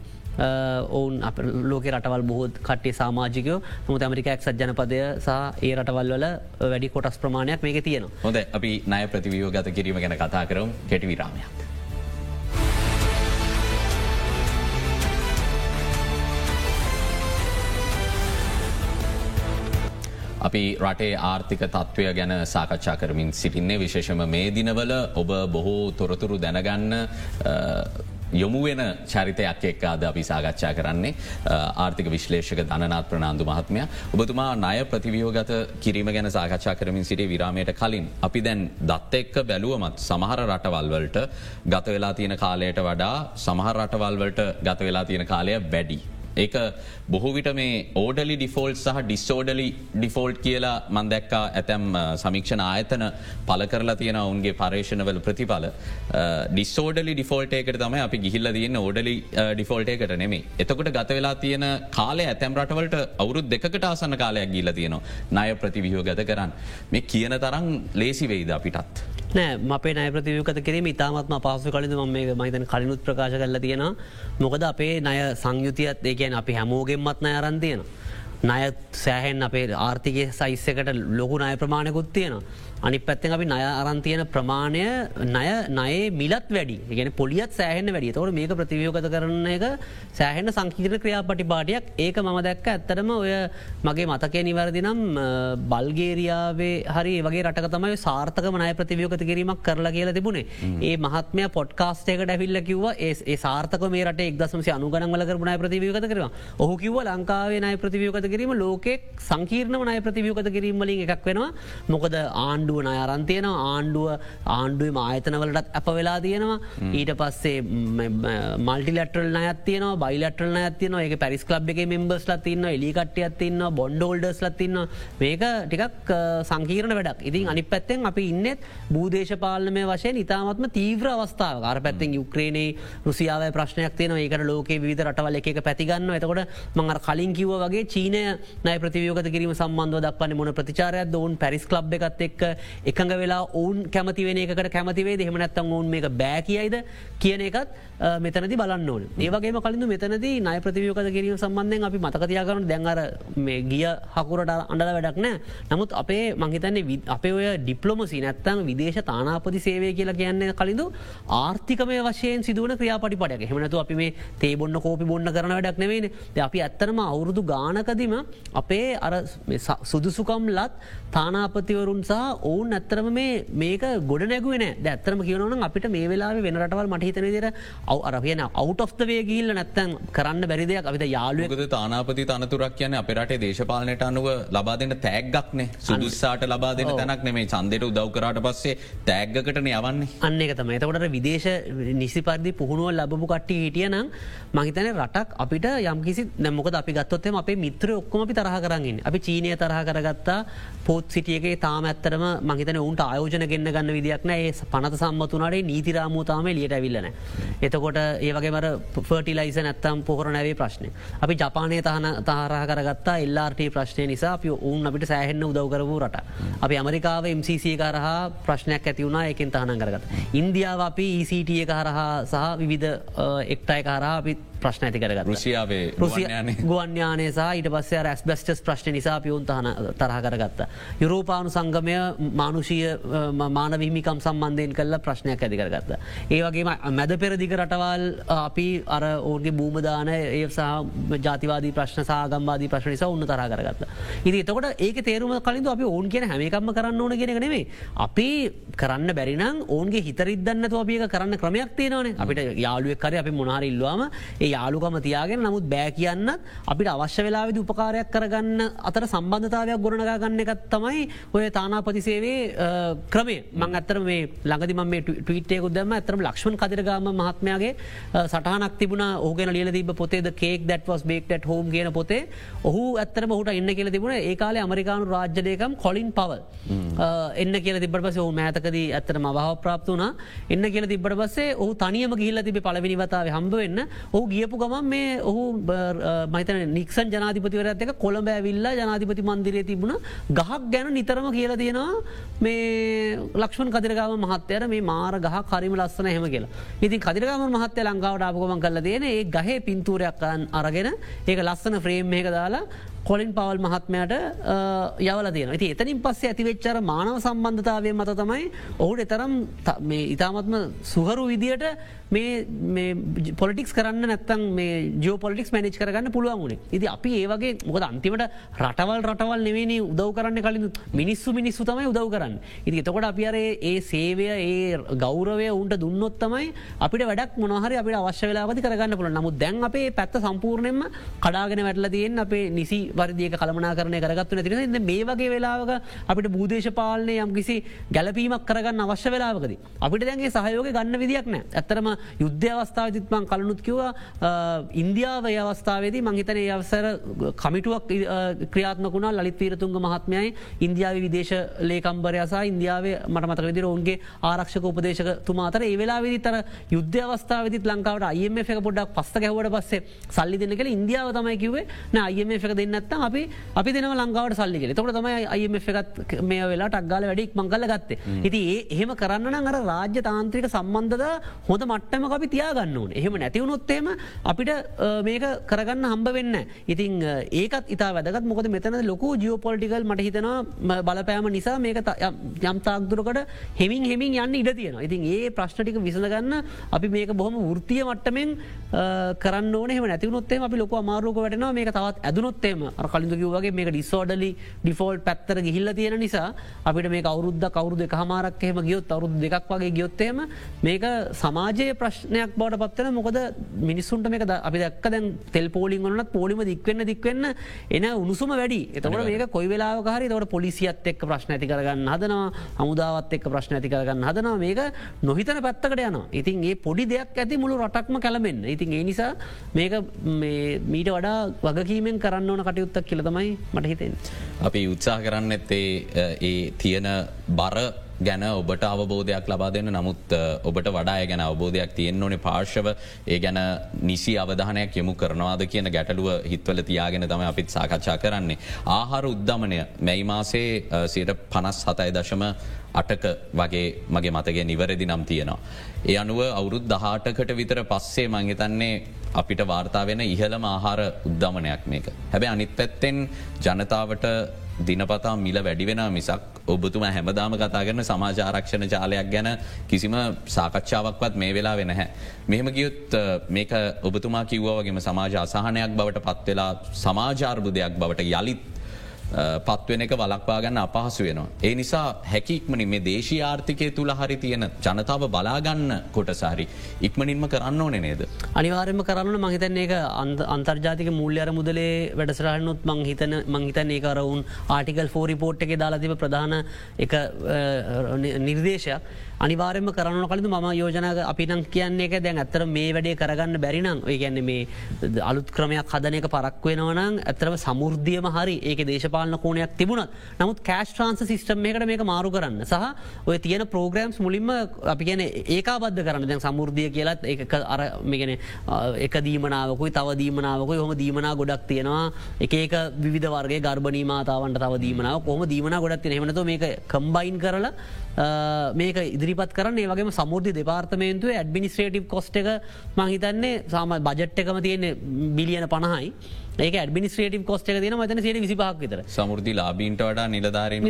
Speaker 2: ඔවුන් අප ලෝක රටවල් බොහෝත් කට්ටේ සාමාජිකයෝ මුත ඇමරිකක් සජ්ජනපදය සහ ඒ රටවල් වල වැඩි කොටස් ප්‍රමාණයක් මේක තියෙනවා.
Speaker 1: හොද අපි නය ප්‍රතිවියෝගත කිරීම ගැන කතා කරම්. කෙටි විරාමයක්. අපි රටේ ආර්ථික තත්ත්වය ගැන සාකච්ඡා කරමින් සිටින්නේ විශේෂම මේ දිනවල ඔබ බොහෝ තොරතුරු දැනගන්න යොමුවෙන චරිතයක් එක් අද අපි සාකච්ඡා කරන්නේ ආර්ථික විශ්ලේෂක ධනනාත් ප්‍රනාාන්දු මහත්මය ඔබතුමා ණය ප්‍රතිවියෝගත කිරීම ගැන සාකච්ඡා කරමින් සිටේ විරාමයට කලින්. අපි දැන් දත්ත එක්ක බැලුවමත් සමහර රටවල්වලට ගත වෙලා තියෙන කාලයට වඩා සමහර රටවල්වලට ගත වෙලා තියෙන කාලය වැඩි. ඒක බොහෝවිට මේ ඕඩලි ඩිෆෝල්ට් සහ ඩිස්සෝඩලි ඩිෆෝල්ට් කියලා මන්දැක්කා ඇතැම් සමික්ෂණ ආයතන පල කරලා තියෙන ඔවුන්ගේ පර්ේෂණවල ප්‍රතිඵල. ඩිස්සෝඩලි ඩිෆෝල්ටේකට තම අපි ගිහිල්ල තියන්න ඕඩලි ඩිෆෝල්ටේකට නෙමේ එතකොට ගත වෙලා තියෙන කාලය ඇතැම් රටවලට අවුරුත් දෙකට ආසන්න කාලයක් ගිල්ල තියෙනවා. ණය ප්‍රතිවිහෝ ගත කරන්න. මේ කියන තරම් ලේසි වෙයිද අපිටත්.
Speaker 2: නෑ අපේ නය ප්‍රතිවකත කිරීම ඉතාමත්ම පහසු කලින් ම මේ මහිතන කලිනුත් ප්‍රකාශ කරල තියෙන මොකද අපේ නය සංයුතියත් ඒකැන් අපි හැමෝගෙන්මත් නය අරන්තියන. නය සෑහෙන් අපේ ආර්ථිකය සයිස්සකට ලොකු නය ප්‍රමාණයකුත් තියෙනවා. අනි පැත්තෙන් අපි නය අරන්තියන ප්‍රමාණය නය නයේ මිලත් වැඩි. ගෙන පොලියත් සෑහන වැඩි. තවට මේක ප්‍රතිවියෝගත කරන එක සෑහෙන සංකීර්ණ ක්‍රියාපටි පාටියක් ඒක මම දැක්ක ඇත්තරම ඔය මගේ මතකය නිවැරදි නම් බල්ගේරියාවේ හරි වගේ රට තමයි සාර්ථක මනය ප්‍රතිවියෝගත කිරීමක් කරලා කියලා තිබුණේ. ඒ මහත්මය පොඩ්කාස්ටේකට ඇවිල්ල කිව ඒ සාර්ථක මේ රට එක්දසමසි අනුගනවල කරනය ප්‍රතිවියෝගත කරවා ඔහු කිව ලංකාවේ නය ප්‍රතිවියෝගත කිරීම ලෝකෙක් සංකීර්ණ නය ප්‍රතිවියෝගත කිරීමලින් එකක් වෙනවා. මොකද ආණ්ඩ ආණ්ඩුව නය අරන්තියන ආණ්ඩුව ආණ්ඩුව ආයතනවලටත් අප වෙලා තියෙනවා. ඊට පස්සේ මල්ටිලටල් නයත්තියන බයිලටල් නයතියන එක පැරිස් ලබ් එක මෙම්බස් ලත්තින්න එලිකට්ටිය ඇතින්න බොන්්ඩෝල්ඩස් ලත්තින්න මේක ටිකක් සංකීරණ වැඩක්. ඉතින් අනි පැත්තෙන් අපි ඉන්නෙත් බූදේශපාලනය වශයෙන් ඉතාමත්ම තීව්‍ර අවස්ථාව කාර පැත්තෙන් යුක්්‍රේණේ රුසියාව ප්‍රශ්නයක් තියන ඒකට ලෝක විධ රටවල එක පැතිගන්න එතකොට මඟ කලින් කිව වගේ චීනය නය ප්‍රතිවියෝගත කිරීම සම්බන්ධ දක්වන්න මොන ප්‍රතිචාරයක් ඔවුන් පැරිස් ලබ් එකත් එක් එකඟ වෙලා ඔවුන් කැමතිවෙන එකට කැමතිවේ දෙහෙමනැත්තන් ඔවුන් මේ බෑ කියයිද? කියන එකත් මෙතනති බලන්න ඕන. ඒවගේ කලින්ඳ මෙතනද නය ප්‍රතිවියෝකද කිරීම සම්බන්ධයෙන් අපි මතකතියාකරන දැන්වර මේ ගිය හකුරට අඩල වැඩක් නෑ. නමුත් අපේ මහිතන්නේ අපේ ඔය ඩිප්ලොමසි නැත්තන් විදේශ තානාපති සේවය කියලා කියන්න කලින්ඳ ආර්ථිකමය වශයෙන් සිදුවන ක්‍රියාපටි පටක හෙමනතු අපි මේ තේබොන්න කෝපි බොන්න කරන වැඩක් නෙවෙන අපි ඇත්තරම අවුරුදු ගානකදිම අපේ අර සුදුසුකම් ලත් තානාපතිවරුන් සහ ඔවුන් ඇත්තරම මේ මේක ගොඩ නැගුවෙන ඇත්තරම කියවන අපිට මේ වෙලා වෙන රටවල් මට හිතන දෙර අව අරගෙන අවුට ඔ්වේ ගිල්ල නැත්තන් කරන්න බැරිදයක් අපිට යාලුවකද
Speaker 1: තානාපති තනතුරක් කියන අපිරට දේශපාලනයට අනුව ලබා දෙන්න තෑග්ගක්නේ සුදුස්සාට ලබා දෙන තැනක් නෙමේ චන්දයට උදව් කරට පස්සේ තෑග්ගකටන යවන්නේ.
Speaker 2: අන්න එක තම එතකොට විදේශ නිසි පරිදි පුහුණුව ලබපු කට්ටි හිටිය නම් මහිතන රටක් අපිට යම්කිසි නැමොක අපි ගත්තොත්තම අපේ මිත්‍ර ඔක්කොම අපි තරහ කරගන්න අපි චීනය තරහ කරගත්තා. පෝත් සිටියගේ තාම ඇත්තරම මහිතන උන්ට ආයෝජන ගෙන්න්න ගන්න විදික්න ඒ පනත සම්මතුනටේ නීතිරාමූතාම එලියට ඇවිල්ලන. එතකොට ඒවගේමර ෆර්ටිලයිස නැත්තම් පොහර නැවේ ප්‍රශ්නය. අපි ජපානය තහන තාරහ කරගත්තා එල්ලාට ප්‍රශ්නය නිසා අපි ඔවුන් අපිට සෑහෙන්න උදවකරපු රට. අපි ඇමරිකාව MCC කරහා ප්‍රශ්නයක් ඇතිවුණා එකින් තහන කරගත්. ඉන්දියාව අපි ECT කරහා සහ විවිධ එක්ටයි කරා අපි ප්‍රශ්න ඇති කරගත්
Speaker 1: රුසියාවේ
Speaker 2: රුසිය ගුවන්්‍යානය සහ ඊට පස්සේ රැස් බස්ටස් ප්‍රශ්න නිසා පියවුන් තහන තරහ කරගත්ත. යුරෝපානු සංගමය මානුෂීය මානවිහිමිකම් සම්බන්ධයෙන් කල්ල ප්‍රශ්නයක් ඇති කරගත්ත. ඒ වගේ මැද පෙරදික රටවල් අපි අර ඕගේ භූමදාන ඒ සහ ජාතිවාදී ප්‍රශ්න සාගම්වාදී ප්‍රශ්න නිසා උන්න තරහ කරගත්ත. ඉති එතකොට ඒක තේරුම කලින් අපි ඕන් කියන හැමිකම්ම කරන්න ඕන ගෙන නෙවේ. අපි කරන්න බැරිනම් ඕන්ගේ හිතරිදන්න තෝපියක කරන්න ක්‍රමයක් තියෙනවන අපිට යාලුවක් කර අපි මොනාර ඉල්ලවාම ඒ යාලුකම තියාගෙන නමුත් බෑ කියන්න අපිට අවශ්‍ය වෙලාවිදි උපකාරයක් කරගන්න අතර සම්බන්ධතාවයක් ගොඩනගන්න එකත් තමයි ඔය තානාපතිසේවේ ක්‍රමේ මං අත්තර මේ ළඟදිම මේ ටවිටේකුත් දම ඇතරම ලක්ෂණ කදිරගම මහත්මයාගේ සටහනක් තිබුණ. ඕගෙන ලියල තිබ පොතේ කේක් දැටවස් බේක්ට හෝම් කියන පොතේ. ඔහු ඇත්තර හුට එන්න කියල තිබුණ. ඒකාල අමරිකානු රාජ්‍යලයකම් කොලින් පවල්. එන්න කියල තිබට පස ඔහු මෑතකද ඇත්තර මවාහ ප්‍රාප්ත වනා එන්න කියල තිබට පසේ ඔහු තනියම ගිල්ල තිබ පලවිනි වතාව හම්බ වෙන්න ඔහු ගියපු ගමන් මේ ඔහු මහිතන නික්සන් ජනාධිපතිවරත් එක කොළඹ ඇවිල්ලා ජනාධිපති මන්දිරය තිබුණ ගහක් ගැන නිතරම කියල තියෙනවා මේ ලක්ෂණ කදිරගම මහත්තයට මේ මාර ගහ කරිම ලස්සන හෙම කියලා. ඉතින් කදිරගම මහත්තය ලංකාවට ආපකොම කල තියෙන ඒ ගහේ පින්තූරයක් කරන්න අරගෙන ඒක ලස්සන ෆ්‍රේම් එක දාලා කොලින් පවල් මහත්මයට යවල තියෙන ති එතනින් පස්සේ ඇතිවෙච්චර මානව සම්බන්ධතාවය මත තමයි ඔහුට එතරම් ඉතාමත්ම සුහරු විදියට මේ පොලිටික්ස් කරන්න නැත්තන් මේ ජෝපොලිටික්ස් මැනිච් කරගන්න පුළුවන් වුණේ. ඉති අපි ඒවගේ මොකද අන්තිමට රටවල් රටවල් නෙවෙන උදව කරන්න කලින් මිනිස්සු මිනිස්සු තමයි උදව කරන්න. ඉති එතකොට අපි අරේ ඒ සේවය ඒ ගෞරවය උන්ට දුන්නොත් තමයි අපිට වැඩක් මොනහරි අපිට අවශ්‍ය වෙලාවති කරගන්න පුළ නමුත් දැන් අපේ පැත්ත සම්පූර්ණයෙන්ම කඩාගෙන වැටල තියෙන් අපේ නිසි වර්දියක කළමනා කරනය කරගත්තු නැතින මේ වගේ වෙලාවක අපිට බූදේශපාලනය යම් කිසි ගැලපීමක් කරගන්න අවශ්‍ය වෙලාවකද අපිට දැන්ගේ සහයෝග ගන්න විදික් නෑ ඇතරම යුද්ධ අවස්ථාවතිත්මන් කලනුත් කිව ඉන්දියාව අවස්ථාවේදී මංහිතන ඒ අවසර කමිටුවක් ක්‍රියාත්මකුණා ලලිත් වීරතුන්ග මහත්මයයි. ඉන්දියාව විදේශ ලේකම්බරයසා ඉන්දියාවේ මට මතක විදිර ඔවන්ගේ ආරක්ෂක උපදේශක තුමාතර ඒ වෙලා විදි තර යුද්ධ අවස්ථාවදි ලංකාවට අයම එක පොඩක් පස්ස ගැවට පස්සේ සල්ලි දෙන්න කළ ඉන්දියාව තමයි කිවේ අයම එක දෙන්නත් අපි අපි දෙන ලංකාවට සල්ලිගෙන තොට තමයි අයම එකත් මේ වෙලා ටක්ගල වැඩික් මංගල ගත්තේ. ඉති ඒ එහෙම කරන්න අර රාජ්‍ය තාන්ත්‍රික සම්බන්ධද හොඳ මට මට්ටම අපි තියාගන්න ඕන. එහෙම නැතිවුණොත්තේම අපිට මේක කරගන්න හම්බ වෙන්න. ඉතින් ඒකත් ඉතා වැදගත්. මොකද මෙතන ලොකු ජියෝපොලිටිකල් මට හිතනවා බලපෑම නිසා මේක යම්තාක්දුරකට හෙමින් හෙමින් යන්න ඉඩ තියෙන. ඉතින් ඒ ප්‍රශ්නටික විසඳගන්න අපි මේක බොහොම වෘතිය මට්ටමෙන් කරන්න ඕනෙම නැතිවනොත්තේ අපි ලොක අමාරුක වැටනවා. මේක තවත් ඇදනොත්තේම කලින්දකිවගේ මේක ඩිස්සෝඩලි ඩිෆෝල්් පැත්තර ගිහිල්ල තියෙන නිසා අපිට මේ කවරුද්ද කවරුද හමාරක් එහෙම ගියොත් අවරුදු දෙකක් වගේ ගියොත්තේම මේක සමාජය ප්‍රශ්නයක් බවට පත්වන මොකද මිනිස්සුන්ට මේක අපි දක් දැන් තෙල් පෝලිින් වලත් පෝලිම දික්වන්න දික්වන්න එන උණුසුම වැඩි. එතකට මේක කොයි වෙලාකාරි තවට පොලිසියත් එක් ප්‍රශ්න ඇති කරගන්න හදනවා. හමුදාවත් එක් ප්‍රශ්න ඇති කරගන්න හදනවා. මේක නොහිතන පැත්තකට යන ඉතින් ඒ පොඩි දෙයක් ඇති මුළු රටක්ම කැලමෙන් ඉතින් ඒ නිසා මේක මීට වඩා වගකීමෙන් කරන්න ඕන කටයුත්තක් කියලතමයි මට හිතෙන්.
Speaker 1: අපි උත්සාහ කරන්න ඇත්තේ ඒ තියෙන බර ගැන ඔබට අවබෝධයක් ලබා දෙන්න නමුත් ඔබට වඩා ගැන අවබෝධයක් තියෙන් ඕනේ පාර්ශව ඒ ගැන නිසි අවධානයක් යමු කරනවාද කියන ගැටලුව හිත්වල තියාගෙන තම අපිත් සාකච්ඡා කරන්නේ. ආහාර උද්ධමනය මැයි මාසේ සයට පනස් හතයි දශම අටක වගේ මගේ මතගේ නිවැරදි නම් තියෙනවා. ඒ අනුව අවුරුද් දහටකට විතර පස්සේ මංහිතන්නේ අපිට වාර්තා වෙන ඉහළම ආහාර උද්ධමනයක් මේක. හැබැ අනිත් පැත්තෙන් ජනතාවට දිනපතා මිල වැඩිවෙන මිසක් ඔබතුම හැමදාම කතා කරන සමාජාරක්ෂණ ජාලයක් ගැන කිසිම සාකච්ඡාවක්වත් මේ වෙලා වෙන හැ. මෙහෙම ගියුත් මේක ඔබතුමා කිව්වගේම සමාජ අසාහනයක් බවට පත්වෙලා සමාජාර්බුදයක් බවට යළිත් පත්වෙන එක වලක්වාගන්න අපහසු වෙනවා. ඒ නිසා හැකික්මනි මේ දේශී ආර්ථිකය තුළ හරි තියෙන ජනතාව බලාගන්න කොටසාරි ඉක්මනින්ම කරන්න ඕන නේද.
Speaker 2: අනිවාරම කරන්න මහිතන්නේ එක අන්තර්ජාතික මුල්්‍යර මුදලේ වැඩසරහනුත් මංහිතන මංහිතන් ඒ කරවුන් ආටිකල් ෆෝරිපෝට් එක දාලාතිබ ප්‍රධාන එක නිර්දේශයක් අනිවාරම කරන කලතු ම යෝජනක අපිනම් කියන්නේ එක දැන් ඇත්තර මේ වැඩේ කරගන්න බැරිනම් ඔය ගැන්න මේ අලුත් ක්‍රමයක් හදනක පරක් වෙනවනම් ඇතරම සමුෘද්ධියම හරි. ඒක දේශප දේශපාලන කෝනයක් තිබුණත් නමුත් කෑස් ට්‍රන්ස සිස්ටම් එකට මේක මාරු කරන්න සහ ඔය තියෙන ප්‍රෝග්‍රම්ස් මුලින්ම අපි කියන ඒකා බද්ධ කරන්න. දැන් සමුෘද්ධිය කියලත් ඒ අර මේගෙන එක දීමනාවකුයි තව දීමනාවකුයි. හොම දීමනා ගොඩක් තියෙනවා. එක විධ වර්ගේ ගර්භනී මාතාවන්ට තව දීමනාව කොම දීමන ගොඩක් තියෙන හමනතු මේක කම්බයින් කරලා මේක ඉදිරිපත් කරන්න. ඒවගේ සමුෘධි දෙපාර්තමේන්තුව ඇඩමිනිස්ට්‍රේටිව් කොස්ට එක මහිතන්නේ සාම බජට් එකම තියෙන බිලියන පණහයි. ඒක ඇඩමිනිස්ට්‍රේටව කොස්ට එක තින මතන සිට විසිපහක් විතර.
Speaker 1: සමුෘදි ලාබීන්ට වඩා නිලධාරෙන්.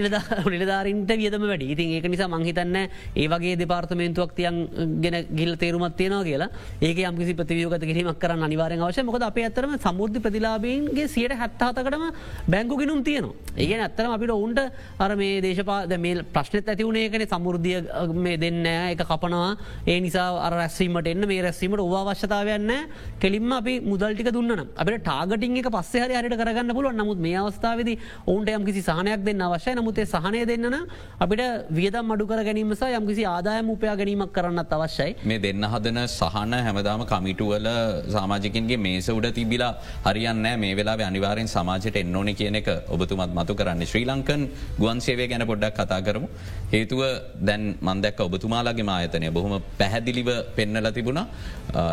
Speaker 2: නිලධාරින්ට වියදම වැඩ. ඉතින් ඒක නිසා මංහිතන්න ඒවගේ දෙපාර්තමේන්තුවක් තියන් ගෙන ගිල් තේරුමත් තියෙනවා කියලා. ඒක යම්කිසි ප්‍රතිවියෝගත කිරීමක් කරන්න අනිවාරෙන් අවශ්‍ය මොකද අප අතරම සමුෘද්ධ ප්‍රතිලාබීන්ගේ සියට හැත්තාතකටම බැංගු ගෙනුම් තියනවා. ඒ අත්තරම අපිට ඔවුන්ට අර මේ දේශපාද මේ ප්‍රශ්නත් ඇතිවුණේකන සමුෘද්ධිය මේ දෙන්න එක කපනවා. ඒ නිසා අර රැස්වීමට එන්න මේ රැස්වීමට ඔවාවශ්‍යතාවයන්න කෙලින්ම අපි මුදල්ටික දුන්නන අපට ටාගටින් එක පස්සේ හරි හරිට කරගන්න පුළුව නමුත් මේ අවස්ථාවද ඔවුන්ට යම් කිසි සහනයක් දෙන්න අවශ්‍ය නමුතේ සහනය දෙන්නන අපිට වියදම් අඩු කර ගැනීමස යම් කිසි ආදායම උපයා ගැනීමක් කරන්නත් අවශ්‍යයි.
Speaker 1: මේ දෙන්න හදන සහන හැමදාම කමිටුවල සාමාජිකින්ගේ මේස උඩ තිබිලා හරියන්න මේ වෙලා අනිවාරෙන් සමාජයට එන්න ඕන කියන එක ඔබතුමත් මතු කරන්න. ශ්‍රී ලංකන් ගුවන් සේවය ගැන පොඩ්ඩක් කතා කරමු. හේතුව දැන් මන්දැක් ඔබතුමාලාගේ මායතනය බොහොම පැහැදිලිව පෙන්නල තිබුණ.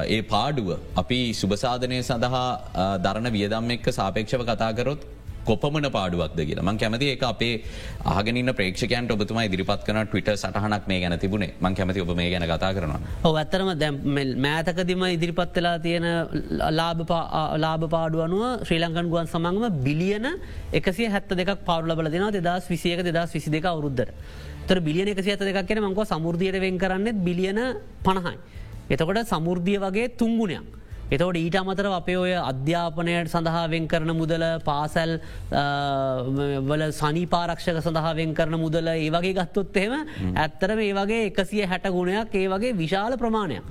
Speaker 1: ඒ පාඩුව අපි සුභසාධනය සඳහා දරණ වියද වියදම් එක්ක සාපේක්ෂව කතාකරොත් කොපමන පාඩුවක්ද කියලා මං කැමති ඒ අපේ ආගනින්න ප්‍රේක්ෂකයන්ට ඔබතුමා ඉදිරිපත් කන ටවිට සටහනක් මේ ගැන තිබුණේ මං කැමති ඔබ මේ ගැන කතා කරනවා
Speaker 2: ඔ ඇත්තරම දැම් මෑතකදිම ඉදිරිපත්වෙලා තියෙන ලාභ පාඩු අනුව ශ්‍රී ලංකන් ගුවන් සමංගම බිලියන එකසිය හැත්ත දෙක් පාඩුල දෙෙන දෙදස් විසියක දෙදස් විසි දෙක අවරුද්දර තර බිලියන එකසි ඇත දෙක් කියෙන මංකව සමුෘධියට වෙන් කරන්නෙත් බිලියන පණහයි. එතකොට සමුෘද්ධිය වගේ තුංගුණයක්. එතවට ඊට අමතර අපේ ඔය අධ්‍යාපනයට සඳහාවෙන් කරන මුදල පාසැල් වල සනිපාරක්ෂක සඳහාවෙන් කරන මුදල ඒ වගේ ගත්තොත් එහෙම ඇත්තරම ඒ වගේ එකසිය හැට ගුණයක් ඒ වගේ විශාල ප්‍රමාණයක්.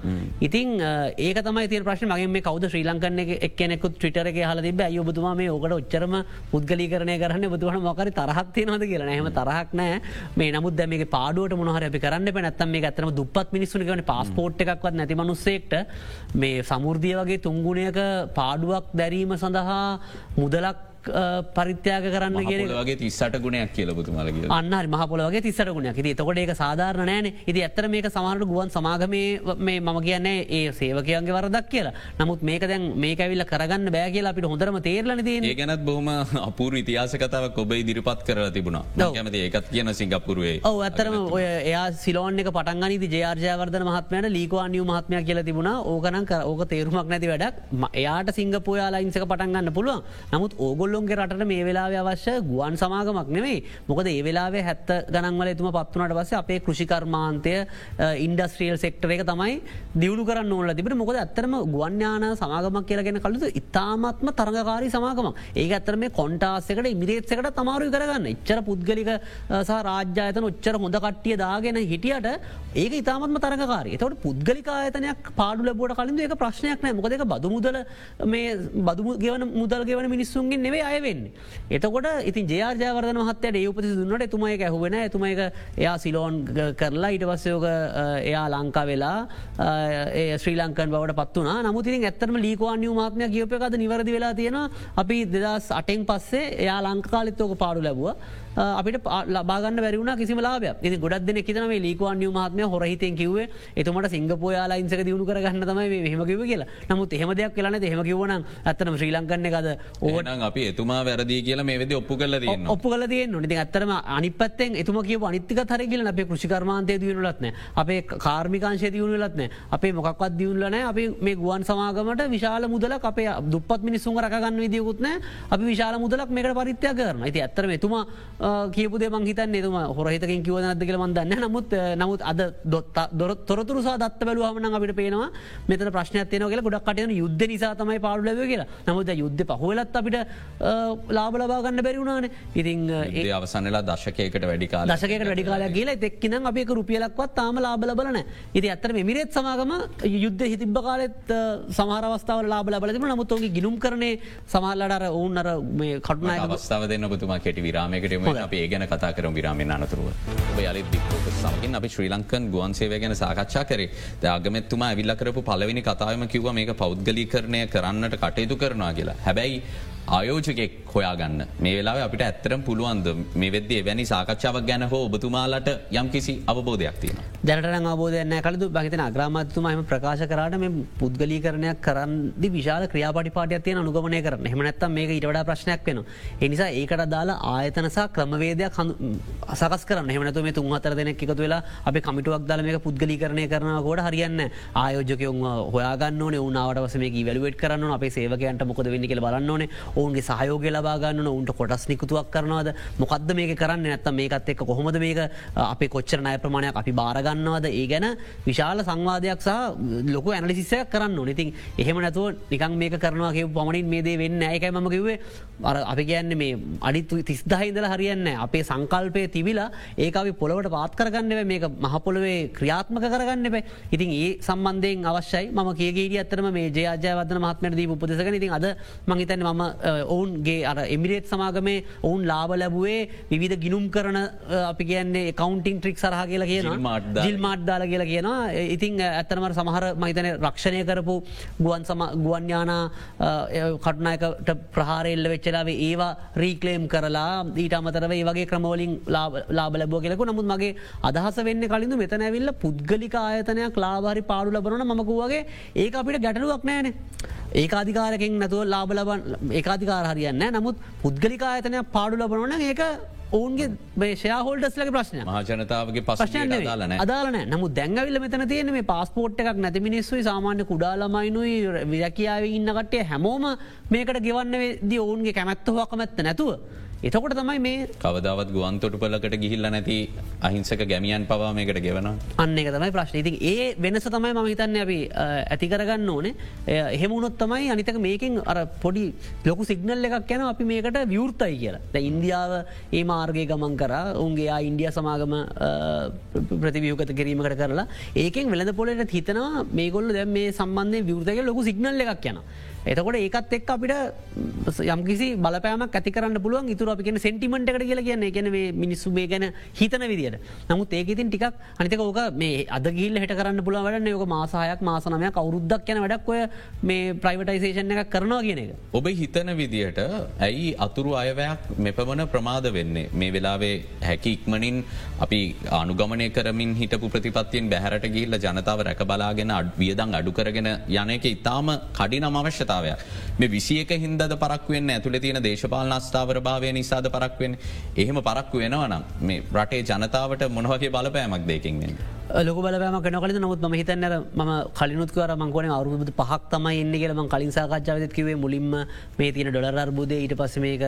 Speaker 2: ඉතින් ඒක තමයි ති ප්‍රශ්න. මගේ මේ කවද ශ්‍රී ලංකන්න එක්නෙකු ට්‍රිටර එක හල තිබ අයබතුම මේ ඕකට ඔච්චරම පුද්ගලි කරනය කරන්න බතුවන මොකර තරහක්තිය නොද කියලා? හම තරහක් නෑ. මේ නමුත් මේ පාඩුවට මොහර අපි කරන්න පැනත්තම මේ ඇත්තම දුපත් මිනිස්සුන කවන පාස්පෝට් එකක්වත් නැති මනුස්සෙක්ට මේ සමුෘදිය වගේ තුංගුණයක පාඩුවක් දැරීම සඳහා මුදලක් පරිත්‍යාග කරන්න
Speaker 1: ගේ තිස්සට ගුණයක් කියලබතුමලගේ
Speaker 2: අන්න මහපොලගේ තිස්සට ගුණයක්. ති තකොට ඒක සාධාරණ නෑන. ඉති ඇත්තර මේක සමාරට ගුවන් සමාගමේ මේ මම කියන්නේ ඒ සේවකයන්ගේ වරදක් කියලා. නමුත් මේක දැන් මේ ඇවිල්ල කරගන්න බෑ කියලා අපිට හොඳරම තේරලන දේ
Speaker 1: ගැනත් බොහම අපූර ඉතිහාසකතාවක් ඔබ ඉදිරිපත් කරලා තිබුණා. කැමති ඒකත් කියන සිංගපුරුවේ
Speaker 2: ඔව ඇත්තරම ඔය එයා සිලෝන් එක පටන්ගනි ජයාර්ජයවර්ධන මහත්මයට ලීකවානියු මහත්මය කියල තිබුණා. ඕකනන් ඕක තේරුමක් නැති වැඩක්. එයාට සිංගපුයාලායින්සක පටන්ගන්න පුළුවන්. නමුත් ඕගොල් කොල්ලොන්ගේ රට මේ වෙලා අවශ්‍ය ගුවන් සමාගමක් නෙවෙයි මොකද ඒ වෙලාවේ හැත්ත ගනන්වල එතුම පත්වනට පස අපේ කෘෂිකර්මාන්තය ඉන්ඩස්ට්‍රියල් සෙක්ටර එක තමයි දියුණු කරන්න ඕල තිබට මොකද ඇත්තරම ගුවන්්‍යාන සමාගමක් කියලගෙන කළුතු ඉතාමත්ම තරඟකාරී සමාගම ඒ ඇත්තර මේ කොන්ටාසකට ඉමිරේත්සකට තමාරු කරගන්න. එච්චර පුද්ගලික සහ රාජ්‍යායතන ඔච්චර හොඳ කට්ටිය දාගෙන හිටියට ඒක ඉතාමත්ම තරකාර එතවට පුද්ගලිකායතනයක් පාඩු ලබට කලින් ඒක ප්‍රශ්නයක් නෑ. මොකදක බදුමුදල මේ බදු ගෙවන මුදල් ගෙවන මිනිස්සුන්ගේ නෙවේ අයවෙන්න. එතකොට ඉතින් ජයාර්ජයවර්ධන මහත්තයට ඒ උපති දුන්නට එතුමයි ඇහුවෙන එතුම එක එයා සිලෝන් කරලා ඉට පස්සයෝක එයා ලංකා වෙලා ඒ ශ්‍රී ලංකන් බවට පත්වනා නමුතින් ඇත්තරම ලීකවාන්ිය මාත්මය කියපකද නිවරදි වෙලා තියෙන අපි දෙදස් අටෙන් පස්සේ එයා ලංකාලිත්තෝක පාඩු ලැබවා. අපිට ලබාගන්න බැරිවුණ කිසිම ලාබ ඉති ගොඩක් දෙන කිතන මේ ලීකවන් නිය මහත්මය හොරහිතෙන් කිවේ එතුමට සිංගපෝයාලා ඉන්සක දියුණු කරගන්න තමයි හෙමකිව කියලා. නමුත් එහෙම දෙයක් කියලන එහෙම කිවන ඇත්තන ශ්‍රී ලංකන්න එකද
Speaker 1: ඕන අපි එතුමා වැරදි කියලා මේ වෙද ඔප්පු කල තියන්න
Speaker 2: ඔප්පු කල තිය නොති ඇත්තරම අනිපත්තෙන් එතුම කිය අනිතික තර කියල අපේ කෘෂිකර්මාන්තය දියුණුලත්න අපේ කාර්මිකාංශය දියුණුලත්න අපේ මොකක්වත් දියුණලන අපි මේ ගුවන් සමාගමට විශාල මුදලක් අපේ දුපත් මිනිස්සුන් රගන්න විදියකුත්න අපි විශාල මුදලක් මේකට පරිත්‍යය කරන ඇති ඇත්තරම එතුමා කියපුදේ මංහිතන් එතුම හොරහිතකින් කිවනද කියල මන්දන්න නමුත් නමුත් අද දොත් තොරතුරසා දත්ත බැලුවමන අපිට පේනවා මෙත ප්‍රශ්නයක් තියන කියල ගොඩක් කටයන යුද්ධ නිසා තමයි පාඩු ලැව කියලා. නමුද යුද්ධ පහුවලත් අපිට ලාබ ලබාගන්න බැරිවුණන ඉතින්
Speaker 1: ඒ අවසනලා දශකයකට වැඩිකාල
Speaker 2: දශකයට වැඩිකාල කියලා එක්කින අපේ රුපියලක්වත් තාම ලාබල බලන ඉති අත්තර මිරෙත් සමාගම යුද්ධ හිතිබ කාලෙත් සමහරවස්ථාව ලාබ ලබලතිම නමුත්තුගේ ගිනුම් කරනේ සමහල්ලඩර ඔවුන්නර කටුන
Speaker 1: අවස්ථාව දෙන්න පුතුමා කෙටි විරාමයකටම අප ඒ ගැන කතා කරම් විරාමෙන් අනතුරුව. යලි බික්ෝක සමගින් අපි ශ්‍රී ලංකන් ගුවන්සේව ගැන සාකච්ඡා කරේ. දගමත්තුමා ඇවිල්ල කරපු පලවෙනි කතාවම කිව්ව මේක පෞද්ගලි කරණය කරන්නට කටයුතු කරනවා කියලා. හැබැයි ආයෝජකෙක් හොයාගන්න. මේ වෙලා අපිට ඇත්තරම් පුළුවන්ද මේ වෙද්දේ වැනි සාකච්ඡාවක් ගැන හෝ ඔබතුමාලට යම් කිසි අවබෝධයක් තියෙන.
Speaker 2: දැනට අවබෝධයන කලතු භගතන අග්‍රාමත්තුම හම ප්‍රකාශ කරට මේ පුද්ගලී කරණයක් කරන්දි විශාල ක්‍රියාපටි පාටයක්තිය අනුගමනය කරන හමනත්තම් මේක ඉටවඩ ප්‍රශ්නයක් වෙන. එනිසා ඒකට දාලා ආයතනසා ක්‍රමවේදයක් සකස් කරන හමනතු මේ තුන් අතර දෙනෙක් එකතු වෙලා අප කමිටුවක් දල මේ පුද්ගලි කරණය කරනකොට හරියන්න ආයෝජකයුන් හොයාගන්න ඔවුනාවට වසමේ වැලුවට කරන්න අපේ සේවකයන්ට මොකද වෙන්න කියල බලන්න ඕනේ. ඔවුන්ගේ සහයෝග ලබාගන්න උන්ට කොටස් නිකුතුවක් කරනවද? මොකක්ද මේක කරන්න? නැත්ත මේකත් එක් කොහොමද මේක අපේ කොච්චර නය ප්‍රමාණයක් අපි බාරගන්නවද ඒ ගැන විශාල සංවාධයක් සහ ලොක ඇනලිසිස්සයක් කරන්න නිතින් එහෙම නැතුව නිකන් මේක කරනවා කිය පමණින් මේ දේ වෙන්න ඇයකයි මම කිවේ අර අපි කියන්න මේ අඩිතු තිස්දාහිදල හරියන්න අපේ සංකල්පය තිබිලා ඒක අපි පොළවට පාත් කරගන්න මේක මහපොළොවේ ක්‍රියාත්මක කරගන්න බෑ ඉතින් ඒ සම්බන්ධයෙන් අවශ්‍යයි. ම කියගේ අතරම මේ ජයජයවදන මහත්මට දී උපදෙසක ඉතින් අද මහිතන්න මම ඔවුන්ගේ අර එමිරේත් සමාගමේ ඔවුන් ලාබ ලැබුවේ විධ ගිනුම් කරන අපි කියන්නේ කවන්ටිං ට්‍රික් සරහ කියලා කියන ජිල් මාට්දාල කියලා කියන ඉතින් ඇත්තනමට සමහර මහිතන රක්ෂණය කරපු ගුවන් ගුවන්්‍යානා කටනායකට ප්‍රහාරෙල්ල වෙච්චලාවේ ඒවා රීකලේම් කරලා ඊට අමතරව ඒ වගේ ක්‍රමෝලින් ලාබ ලැබෝ කියලකු නමුත් මගේ අදහස වෙන්න කලින්ඳ මෙතන ඇවිල්ල පුද්ගලික ආයතනයක් ලාබාරි පාඩු ලබන මකුවගේ ඒ අපිට ගැටලුවක් නෑන ඒකාධිකාරකින් නැතුව ලාබ ලබන් ඒකාධිකාර හරියන්න නමුත් පුද්ගලික ආයතනයක් පාඩු ලබනවන ඒක ඔවුන්ගේ බේෂයාහෝල්ඩස්ලක ප්‍රශ්න
Speaker 1: මහජනතාවගේ පසන දාලන
Speaker 2: අදාලන නමු දැංගවිල්ල මෙතන තියෙන මේ පස්පෝට් එකක් නැති මිනිස්සුයි සාමාන්‍ය කුඩාලමයිනුයි විරකියාව ඉන්නකටේ හැමෝම මේකට ගෙවන්න ද ඔවුන්ගේ කැමැත්ත හොකමැත්ත නැතුව එතකොට තමයි මේ
Speaker 1: කවදාවත් ගුවන්තොට පලකට ගිහිල්ල නැති අහිංසක ගැමියන් පවා මේකට ගෙවන
Speaker 2: අන්න එක තමයි ප්‍රශ්න. ඉතින් ඒ වෙනස තමයි ම හිතන්න අපි ඇති කරගන්න ඕනේ. එහෙමුණොත් තමයි අනිතක මේකින් අර පොඩි ලොකු සිගනල් එකක් යැන අපි මේකට විවෘත්තයි කියලා. ඉන්දියාව ඒ මාර්ගය ගමන් කර. උන්ගේ ඉන්දිය සමාගම ප්‍රතිවියෝකත කිරීමකට කරලා ඒකෙන් වෙළඳ පොලට හිතනවා මේගොල්ල දැ මේ සම්බන්ධය විවෘතක ලොකු සිගනල් එකක් යන එතකොට ඒකත් එක් අපිට යම්කිසි බලපෑම ඇති කරන්න පුළුවන්. ඉතුර අපි කියෙන සෙන්ටිමට එකට කියලා කියන්නේ. ගැන මිනිස්සු මේ ගැන හිතන විදිට නමුත් ඒකඉතින් ටිකක් අනිතක ඕක මේ අද ගිල් හට කරන්න පුළ වැඩ යක මාසායක් මාසනමය කවරුද්දක් යන වැඩක් ඔය මේ ප්‍රයිවටයිසේෂන් එකක් කරනවා කියන එක.
Speaker 1: ඔබ හිතන විදියට ඇයි අතුරු අයවයක් මෙපමණ ප්‍රමාද වෙන්නේ? මේ වෙලාවේ හැකි ඉක්මනින් අපි අනුගමනය කරමින් හිටපු ප්‍රතිපත්තියෙන් බැහරට ගිල්ල ජනතාව රැක බලාගෙන අඩ වියදං අඩු කරගෙන යන එක ඉතාම කඩිනම් අවශ්‍යත අවස්ථාවයක් මේ විසියක හින්දද පරක්වෙන්න ඇතුළ තියෙන දේශපාල අස්ථාවර භාවය නිසාද පරක්වෙන් එහෙම පරක්කු වෙනවනම් මේ රටේ ජනතාවට මොනවගේ බලපෑමක් දෙකින්ෙන්.
Speaker 2: ලොක බලපෑම කනකල නමුත් ම හිතන්න ම කලිනුත්කර මංකවන අවරුබද පහක් තමයි එන්න කියලම කලින් සාකච්ඡාවත කිවේ මුලින්ම මේ තින ඩොලර් අර්බුදය ඊට පස්ස මේක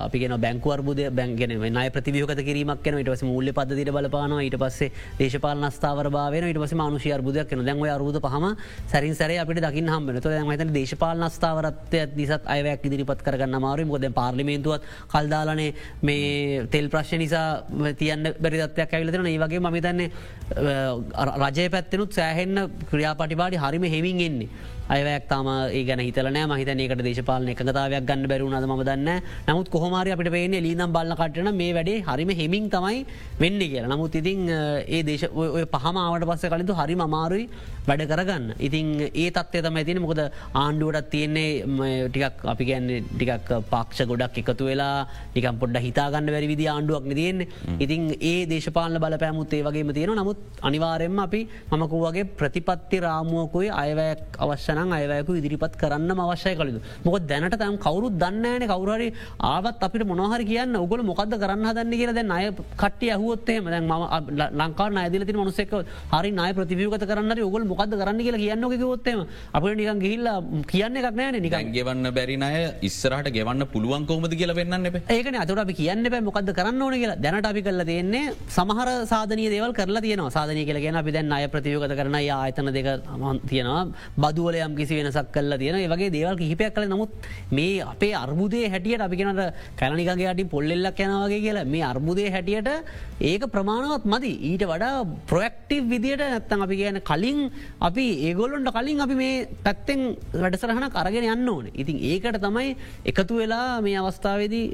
Speaker 2: අපිගෙන බැංකු අර්බුද බැංගෙන නය ප්‍රතිවියෝක කිරීමක් කන ට පස මුල්ල පදදිට බලපාන ඊට පස්සේ දේශපාල ස්ථාවර භාවන ඊට පස මානුෂය අර්බුදයක් කන දැන්ව අරුද පහම සැරින් සැර අපිට දකින්න හම්බන ත මත දේශපාල ස්ථාවරත්ය දිසත් අයවැක් ඉදිරිපත් කරගන්න මාරු මොද පාර්ලිමේන්තුවත් කල්දාලනේ මේ තෙල් ප්‍රශ්න නිසා තියන්න බැරිදත්වයක් ඇවිලතන ඒ වගේ මතන්නේ රජය පැත්තනුත් සෑහෙන්න ක්‍රියාපටිපාටි හරිම හෙමින් එන්නේ. අයවැක් තම ඒ ගැන හිතලනෑ මහිත ඒකට දේශපාලන එකතාවයක් ගන්න බැරුණද ම දන්න නමුත් කොහොමරි අපිට පේන්නේ ලීනම් බල්ල කටන මේ වැඩේ හරිම හෙමින් තමයි වෙන්න කියලා. නමුත් ඉතින් ඒ දේශ ඔය පහමාවට පස්ස කලින්තු හරි අමාරුයි වැඩ කරගන්න. ඉතින් ඒ තත්වය තම ඇතින මොකද ආණ්ඩුවටත් තියෙන්නේ ටිකක් අපි කියන්නේ ටිකක් පක්ෂ ගොඩක් එකතු වෙලා නිකම් පොඩ්ඩ හිතාගන්න වැරි විදි ආණ්ඩුවක් තියෙන්නේ. ඉතින් ඒ දේශපාලන බල පැමුත් ඒ වගේම තියෙන නමුත් අනිවාරෙන්ම අපි මමකුවගේ ප්‍රතිපත්ති රාමුවකුයි අයවැයක් අවශ්‍ය තරන් අයවයකු ඉදිරිපත් කරන්න අවශ්‍ය කලු මොක දැනට තම් කවරු දන්නෑන කවරහරි ආවත් අපිට මොනහරි කියන්න. ඔගොල මොකද කරන්න හදන්න කියල දැන් අය කට්ටිය ඇහුවොත්තේම දැන් ම ලංකා අයදිලති මනුසෙක් හරි නය ප්‍රතිවියකත කරන්න ඔගොල් මොකද කරන්න කියලා කියන්න කිවොත්තේම අපට නිකන් ගිහිල්ල කියන්න එකක් නෑන නිකන්.
Speaker 1: ගෙවන්න බැරිනය ඉස්සරට ගෙවන්න පුළුවන් කොමද කියල වෙන්න
Speaker 2: ඒකන අතුර අපි කියන්න බෑ මොකද කරන්න ඕන කියලා. දැනට අපි කල්ල තියෙන්නේ සමහර සාධනය දේවල් කරලා තියනවා. සාධනය කියලගෙන අපි දැන් අය ප්‍රතියෝගත කරන ආයතන දෙක තියෙනවා. බදුවල යම් කිසි වෙනසක් කල්ල තියෙන වගේ දේවල් කිහිපයක් කළ නමුත් මේ අපේ අර්බුදේ හැටියට අපි කනට කැලනිකගේට පොල්ලෙල්ලක් යනවාගේ කියලා. මේ අර්බුදය හැටියට ඒක ප්‍රමාණවත් මදි. ඊට වඩා ප්‍රොක්ටිව් විදියට නැත්තන් අපි කියන කලින් අපි ඒගොල්ලොන්ට කලින් අපි මේ පැත්තෙන් වැඩසරහන කරගෙන යන්න ඕන ඉතින් ඒකට තමයි එකතු වෙලා මේ අවස්ථාවේදී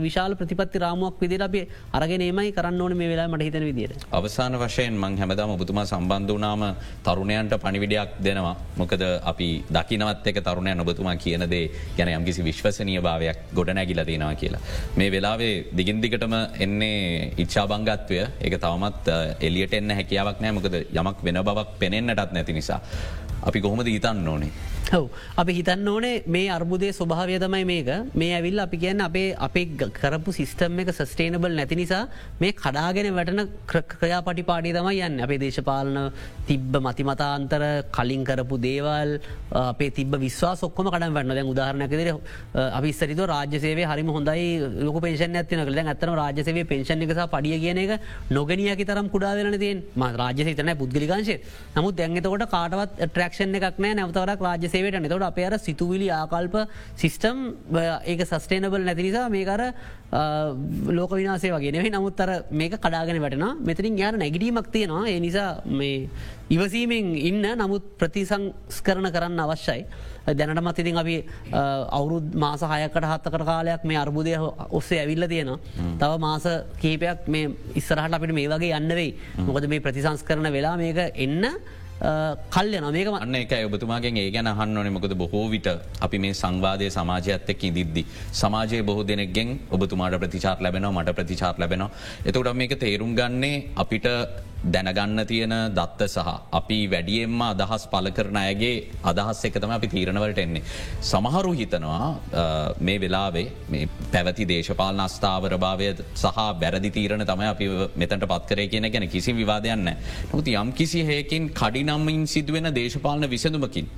Speaker 2: විශාල ප්‍රතිපත්ති රාමුවක් විදිර අපේ අරගෙනමයි කරන්න ඕන මේ වෙලා මට හිතන විදියට
Speaker 1: අවසාන වශයෙන් මං හැමදාම ඔබතුමා සම්බන්ධ වනාම තරුණයන්ට පනිවිඩයක් දෙනවා මොකද අපි දකිනවත් එක තරුණය නොබතුමා කියනදේ ගැන යම්කිසි විශ්වසනය භාවයක් ගොඩ නැගිල තියෙනවා කියලා. මේ වෙලාවේ දිගින්දිකටම එන්නේ ඉච්ඡාබංගත්වය එක තවමත් එලියට එන්න හැකියාවක් නෑ මොකද යමක් වෙන බවක් පෙනෙන්න්නටත් නැති නිසා. අපි කොහොමද ඊතන්න ඕනේ.
Speaker 2: හව අපි හිතන්න ඕනේ මේ අර්බුදය ස්වභාවය තමයි මේක. මේ ඇවිල් අපි කියන්න අපේ අපේ කරපු සිිස්ටම් එක සස්ටේනබල් නැති නිසා මේ කඩාගෙන වැටන ක්‍රයා පටිපාඩි තමයි යන්න. අපේ දේශපාලන තිබ්බ මතිමතාන්තර කලින් කරපු දේවල් අපේ තිබ විස්වා සොක්කම කඩ වන්න දැන් උදාහරණකදර අපිස්තරිත රාජ්‍යසේවේ හරිම හොඳයි ලොක පේෂන ඇතින කළ ඇත්තන රාජසවේ පේෂන් එකසා පඩිය කියන එක නොගනියකි තරම් කුඩා වෙන තියෙන් ම රාජ්‍ය තන පුද්ගලිකාංශය නමුත් දැන්ගතකොට කාටවත් ට්‍රක්ෂණ එකක් නෑ නැවතවරක් රාජසේවට නතොට අප අර සිතුවිලි ආකල්ප සිිස්ටම් ඒක සස්ටේනබල් නැති නිසා මේකර ලෝක විනාසේ වගේ නෙවෙයි. නමුත් අර මේක කඩාගෙන වැටන මෙතරින් යාර නැගිටීමක් තියෙනවා. ඒ නිසා මේ ඉවසීමෙන් ඉන්න නමුත් ප්‍රතිසංස් කරන කරන්න අවශ්‍යයි. දැනටමත් ඉතින් අපි අවුරුද් මාස හයකට හත්තකට කාලයක් මේ අර්බුදය ඔස්සේ ඇවිල්ල තියෙන. තව මාස කීපයක් මේ ඉස්සරහට අපිට මේ වගේ යන්නවෙයි මොකද මේ ප්‍රතිසංස් කරන වෙලා මේක එන්න කල්ය නොමේක
Speaker 1: අන්න එක ඔබතුමාගෙන් ඒ ගැන හන්න මොකද බොහෝ විට අපි මේ සංවාදය සමාජයත් එක් ඉදිද්දි. සමාජය බොහෝ දෙනෙක්ගෙන් ඔබතුමාට ප්‍රතිචාත් ලැබෙන මට ප්‍රතිචාත් ලැබෙන. එතකට මේක තේරුම් ගන්නේ අපිට දැනගන්න තියෙන දත්ත සහ අපි වැඩියෙන්ම අදහස් පල කරන අයගේ අදහස් එක තම අපි තීරණවලට එන්නේ. සමහරු හිතනවා මේ වෙලාවේ මේ පැවති දේශපාලන අස්ථාවර භාවය සහ බැරදි තීරණ තම අපි මෙතට පත්කරය කියන ගැන කිසි විවාදයන්න. නොති යම් කිසි හයකින් කඩිනම්මින් සිදුවෙන දේශපාලන විසඳුමකින්.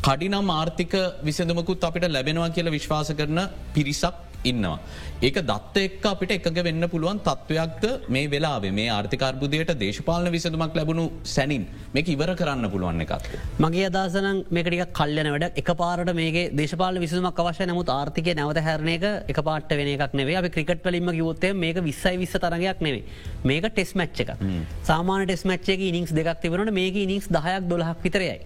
Speaker 1: කඩිනම් ආර්ථික විසඳමකුත් අපිට ලැබෙනවා කියලා විශ්වාස කරන පිරිසක් ඉන්නවා. ඒක දත්ත එක් අපිට එකග වෙන්න පුළුවන් තත්ත්වයක්ද මේ වෙලාේ මේ ආර්ථිකර්බුදයට දේශපාලන විසඳමක් ලැබුණු සැනින් මේ ඉවර කරන්න පුළුවන් එකත්.
Speaker 2: මගේ අදසන මේකටික කල්යන වැඩ එක පාරට මේ දේශපාල විසමක් අවශ්‍ය නමුත් ආර්ථික නැවත හැරණය එක පාට වෙන එකක් නෙවේ අපි ක්‍රිකට් වලින්ම කිවොත්තේ මේක විස්සයි විස්ස තරගයක් නෙවේ මේක ටෙස් මච්ච එක සාමාන ටෙස් මච්චේ ඉනික්ස් දෙක් තිබරට මේක ඉනික්ස් දහයක් දොලහක් විතරයයි.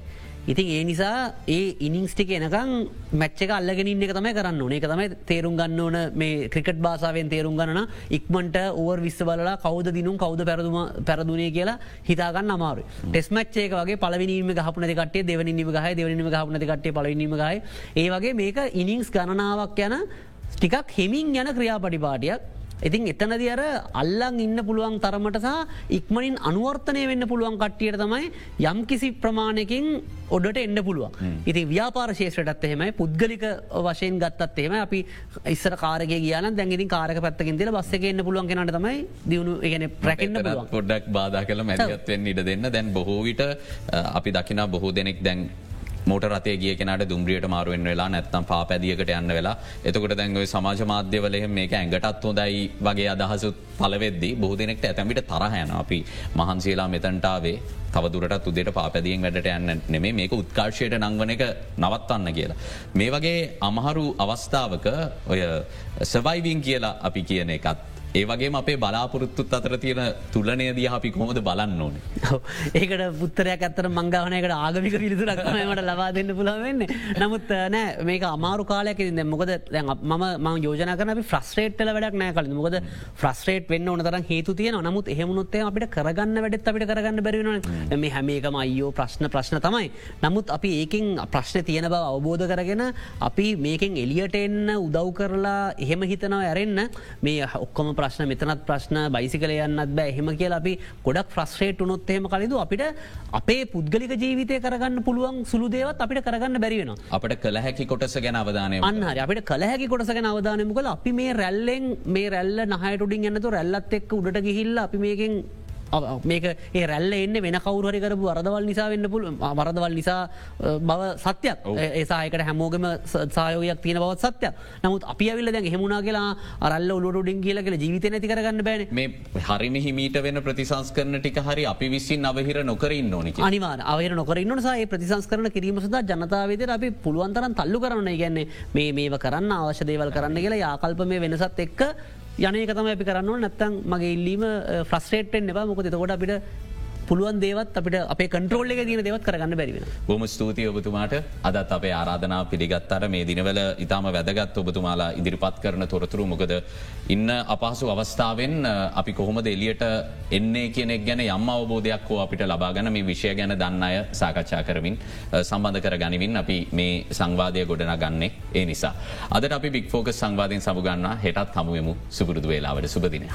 Speaker 2: ඉතින් ඒ නිසා ඒ ඉනිංස්ටික එනකං මැච්චක අල්ලගෙනින් එක තමයි කරන්න ඕනේ. එක තමයි තේරුම් ගන්න ඕන මේ ක්‍රිකට් බාසාාවෙන් තේරුම් ගන්න ඉක්මට ඕර් විස්ස බලලා කවද දිනුම් කවද පැරදුම පැරදුනේ කියලා හිතාගන්න අමාරු ටෙස් මච්චේක වගේ පලවිනීම ගහපන කටේ දෙවනිම ගහ දෙවනිම ගහපන කටේ පලවිනීම ගයි ඒ වගේ මේක ඉනිංස් ගණනාවක් යන ටිකක් හෙමින් යන ක්‍රියාපටිපාටියක්. ඉතින් එතනද අර අල්ලං ඉන්න පුළුවන් තරමට සහ ඉක්මනින් අනුවර්තනය වෙන්න පුළුවන් කට්ටියට තමයි යම් කිසි ප්‍රමාණයකින් ඔඩට එන්න පුළුවන්. ඉති ව්‍යාපාර ශේෂටත් එහෙමයි පුද්ගලික වශයෙන් ගත්තත් එහෙම අපි ඉස්සර කාරක කියන දැගින් කාරක පත්තකින් තිල බස්සක එන්න පුළුවන් කෙනට තමයි දියුණු ගෙන ප්‍රැකෙන්න්න
Speaker 1: පොඩ්ඩක් බාධ කළ මැදගත්වෙන් ඉට දෙන්න. දැන් බොහෝවිට අපි දකින බොහෝ දෙනෙක් දැන් මෝට රතේ ගිය කෙනට දුම්රියට මාරුවෙන් වෙලා නැත්තම් පාපැදියකට යන්න වෙලා. එතකොට දැන්ගව සමාජ මාධ්‍යවලහ මේක ඇඟටත් හොදයි වගේ අදහසුත් පලවෙද්දි බෝධනෙක්ට ඇතැමිට තරහයන අපි මහන්සේලා මෙතැන්ටාවේ තවදුරට උදට පාපැදියෙන් වැඩට යන්න නෙමේ මේක උත්කාර්ශයට නංවන එක නවත්වන්න කියලා. මේ වගේ අමහරු අවස්ථාවක ඔය සවයිවින් කියලා අපි කියන එකත් ඒ වගේ අපේ බලාපොරොත්තුත් අතර තියෙන තුලනය දී අපි කොමද බලන්න ඕන.
Speaker 2: ඒකට පුත්තරයක් ඇත්තර මංගාවනයකට ආගමික පිළිතුරක්මට ලබා දෙන්න පුළවෙන්න. නමුත් නෑ මේක අමාරු කාලයක් ද මොකද මම ම යෝජන කන ෆ්‍රස්ටේට්ල වැඩක් නෑ කල මොකද ෆ්‍රස්ටේට් වෙන්න ඕන තරම් හේතු තියන නමුත් එහමුණොත්තේ අපිට කරගන්න වැඩත් අපිට කරගන්න බැරිවන මේ හැමේකම අයෝ ප්‍රශ්න ප්‍රශ්න තමයි. නමුත් අපි ඒකින් ප්‍රශ්න තියෙන බව අවබෝධ කරගෙන අපි මේකෙන් එලියට එන්න උදව් කරලා එහෙම හිතනව ඇරෙන්න්න මේ ඔක්කොම ප්‍රශ්න මෙතනත් ප්‍රශ්න බයිසිකල යන්නත් බෑ. එහෙම කියල අපි ගොඩක් ෆ්‍රස්ට්‍රේට් උනොත් එහෙම කලදු අපිට අපේ පුද්ගලික ජීවිතය කරගන්න පුළුවන් සුළු දේවත් අපිට කරගන්න බැරිවෙන
Speaker 1: අපට කළ හැකි කොටස ගැන අවධානය
Speaker 2: අන්නහරි අපිට කළහැකි කොටසගෙන අවධානයමකල අපි මේ රැල්ලෙන් මේ රැල්ල නහයටුඩින් එන්නතු රැල්ලත් එක්ක උඩට ගිහිල්ල අපි මේකින් මේක ඒ රැල්ල එන්න වෙන කවුරහරි කරපු වරදවල් නිසා වෙන්න පුළ වරදවල් නිසා බව සත්‍යයක්. ඒසායකට හැමෝගම සායෝයක් තියෙන බවත් සත්‍ය නමුත් අපි ඇවිල්ල දැන් හෙමුණනා කියලා අරල්ල උලුඩින් කියල කියල ජීවිත නැති කරගන්න බෑන.
Speaker 1: මේ හරිම හිමීට වෙන ප්‍රතිසංස් කරන ටික හරි අපි විසින් අවහිර නොකරන්න ඕනි
Speaker 2: අනිවා අවර නොකරන්න සහ ප්‍රතිසංස් කරන කිරීම සද ජනතාවේද අපි පුළුවන්තරන් තල්ලු කරන්න ගැන්නේ මේ මේව කරන්න අවශ්‍ය දේවල් කරන්න කියලා යාකල්ප මේ වෙනසත් එක්ක යනක තම අපි කරන්න නැත්තන් මගේ ඉල්ලීම ෆ්‍රස්ටේටෙන් එබ මොක තකොට අපිට පුළුවන් දේවත් අපිට අපේ කන්ට්‍රෝල් එක දින දෙවත් කරගන්න බැරිවෙන.
Speaker 1: බොම ස්තුතිය ඔබතුමාට අදත් අපේ ආරාධනා පිළිගත්තර මේ දිනවල ඉතාම වැදගත් ඔබතුමාලා ඉදිරිපත් කරන තොරතුරු මොකද ඉන්න අපහසු අවස්ථාවෙන් අපි කොහොමද එලියට එන්නේ කියනෙක් ගැන යම් අවබෝධයක් හෝ අපිට ලබාගන මේ විෂය ගැන දන්න අය සාකච්ඡා කරමින් සම්බන්ධ කර ගනිවින් අපි මේ සංවාධය ගොඩන ගන්නේ ඒ නිසා. අද අපි බික්‍ෆෝක සංවාධයෙන් සමුගන්න හෙටත් හමුවමු සුපුරුදු වෙලාවට සුපදිනය.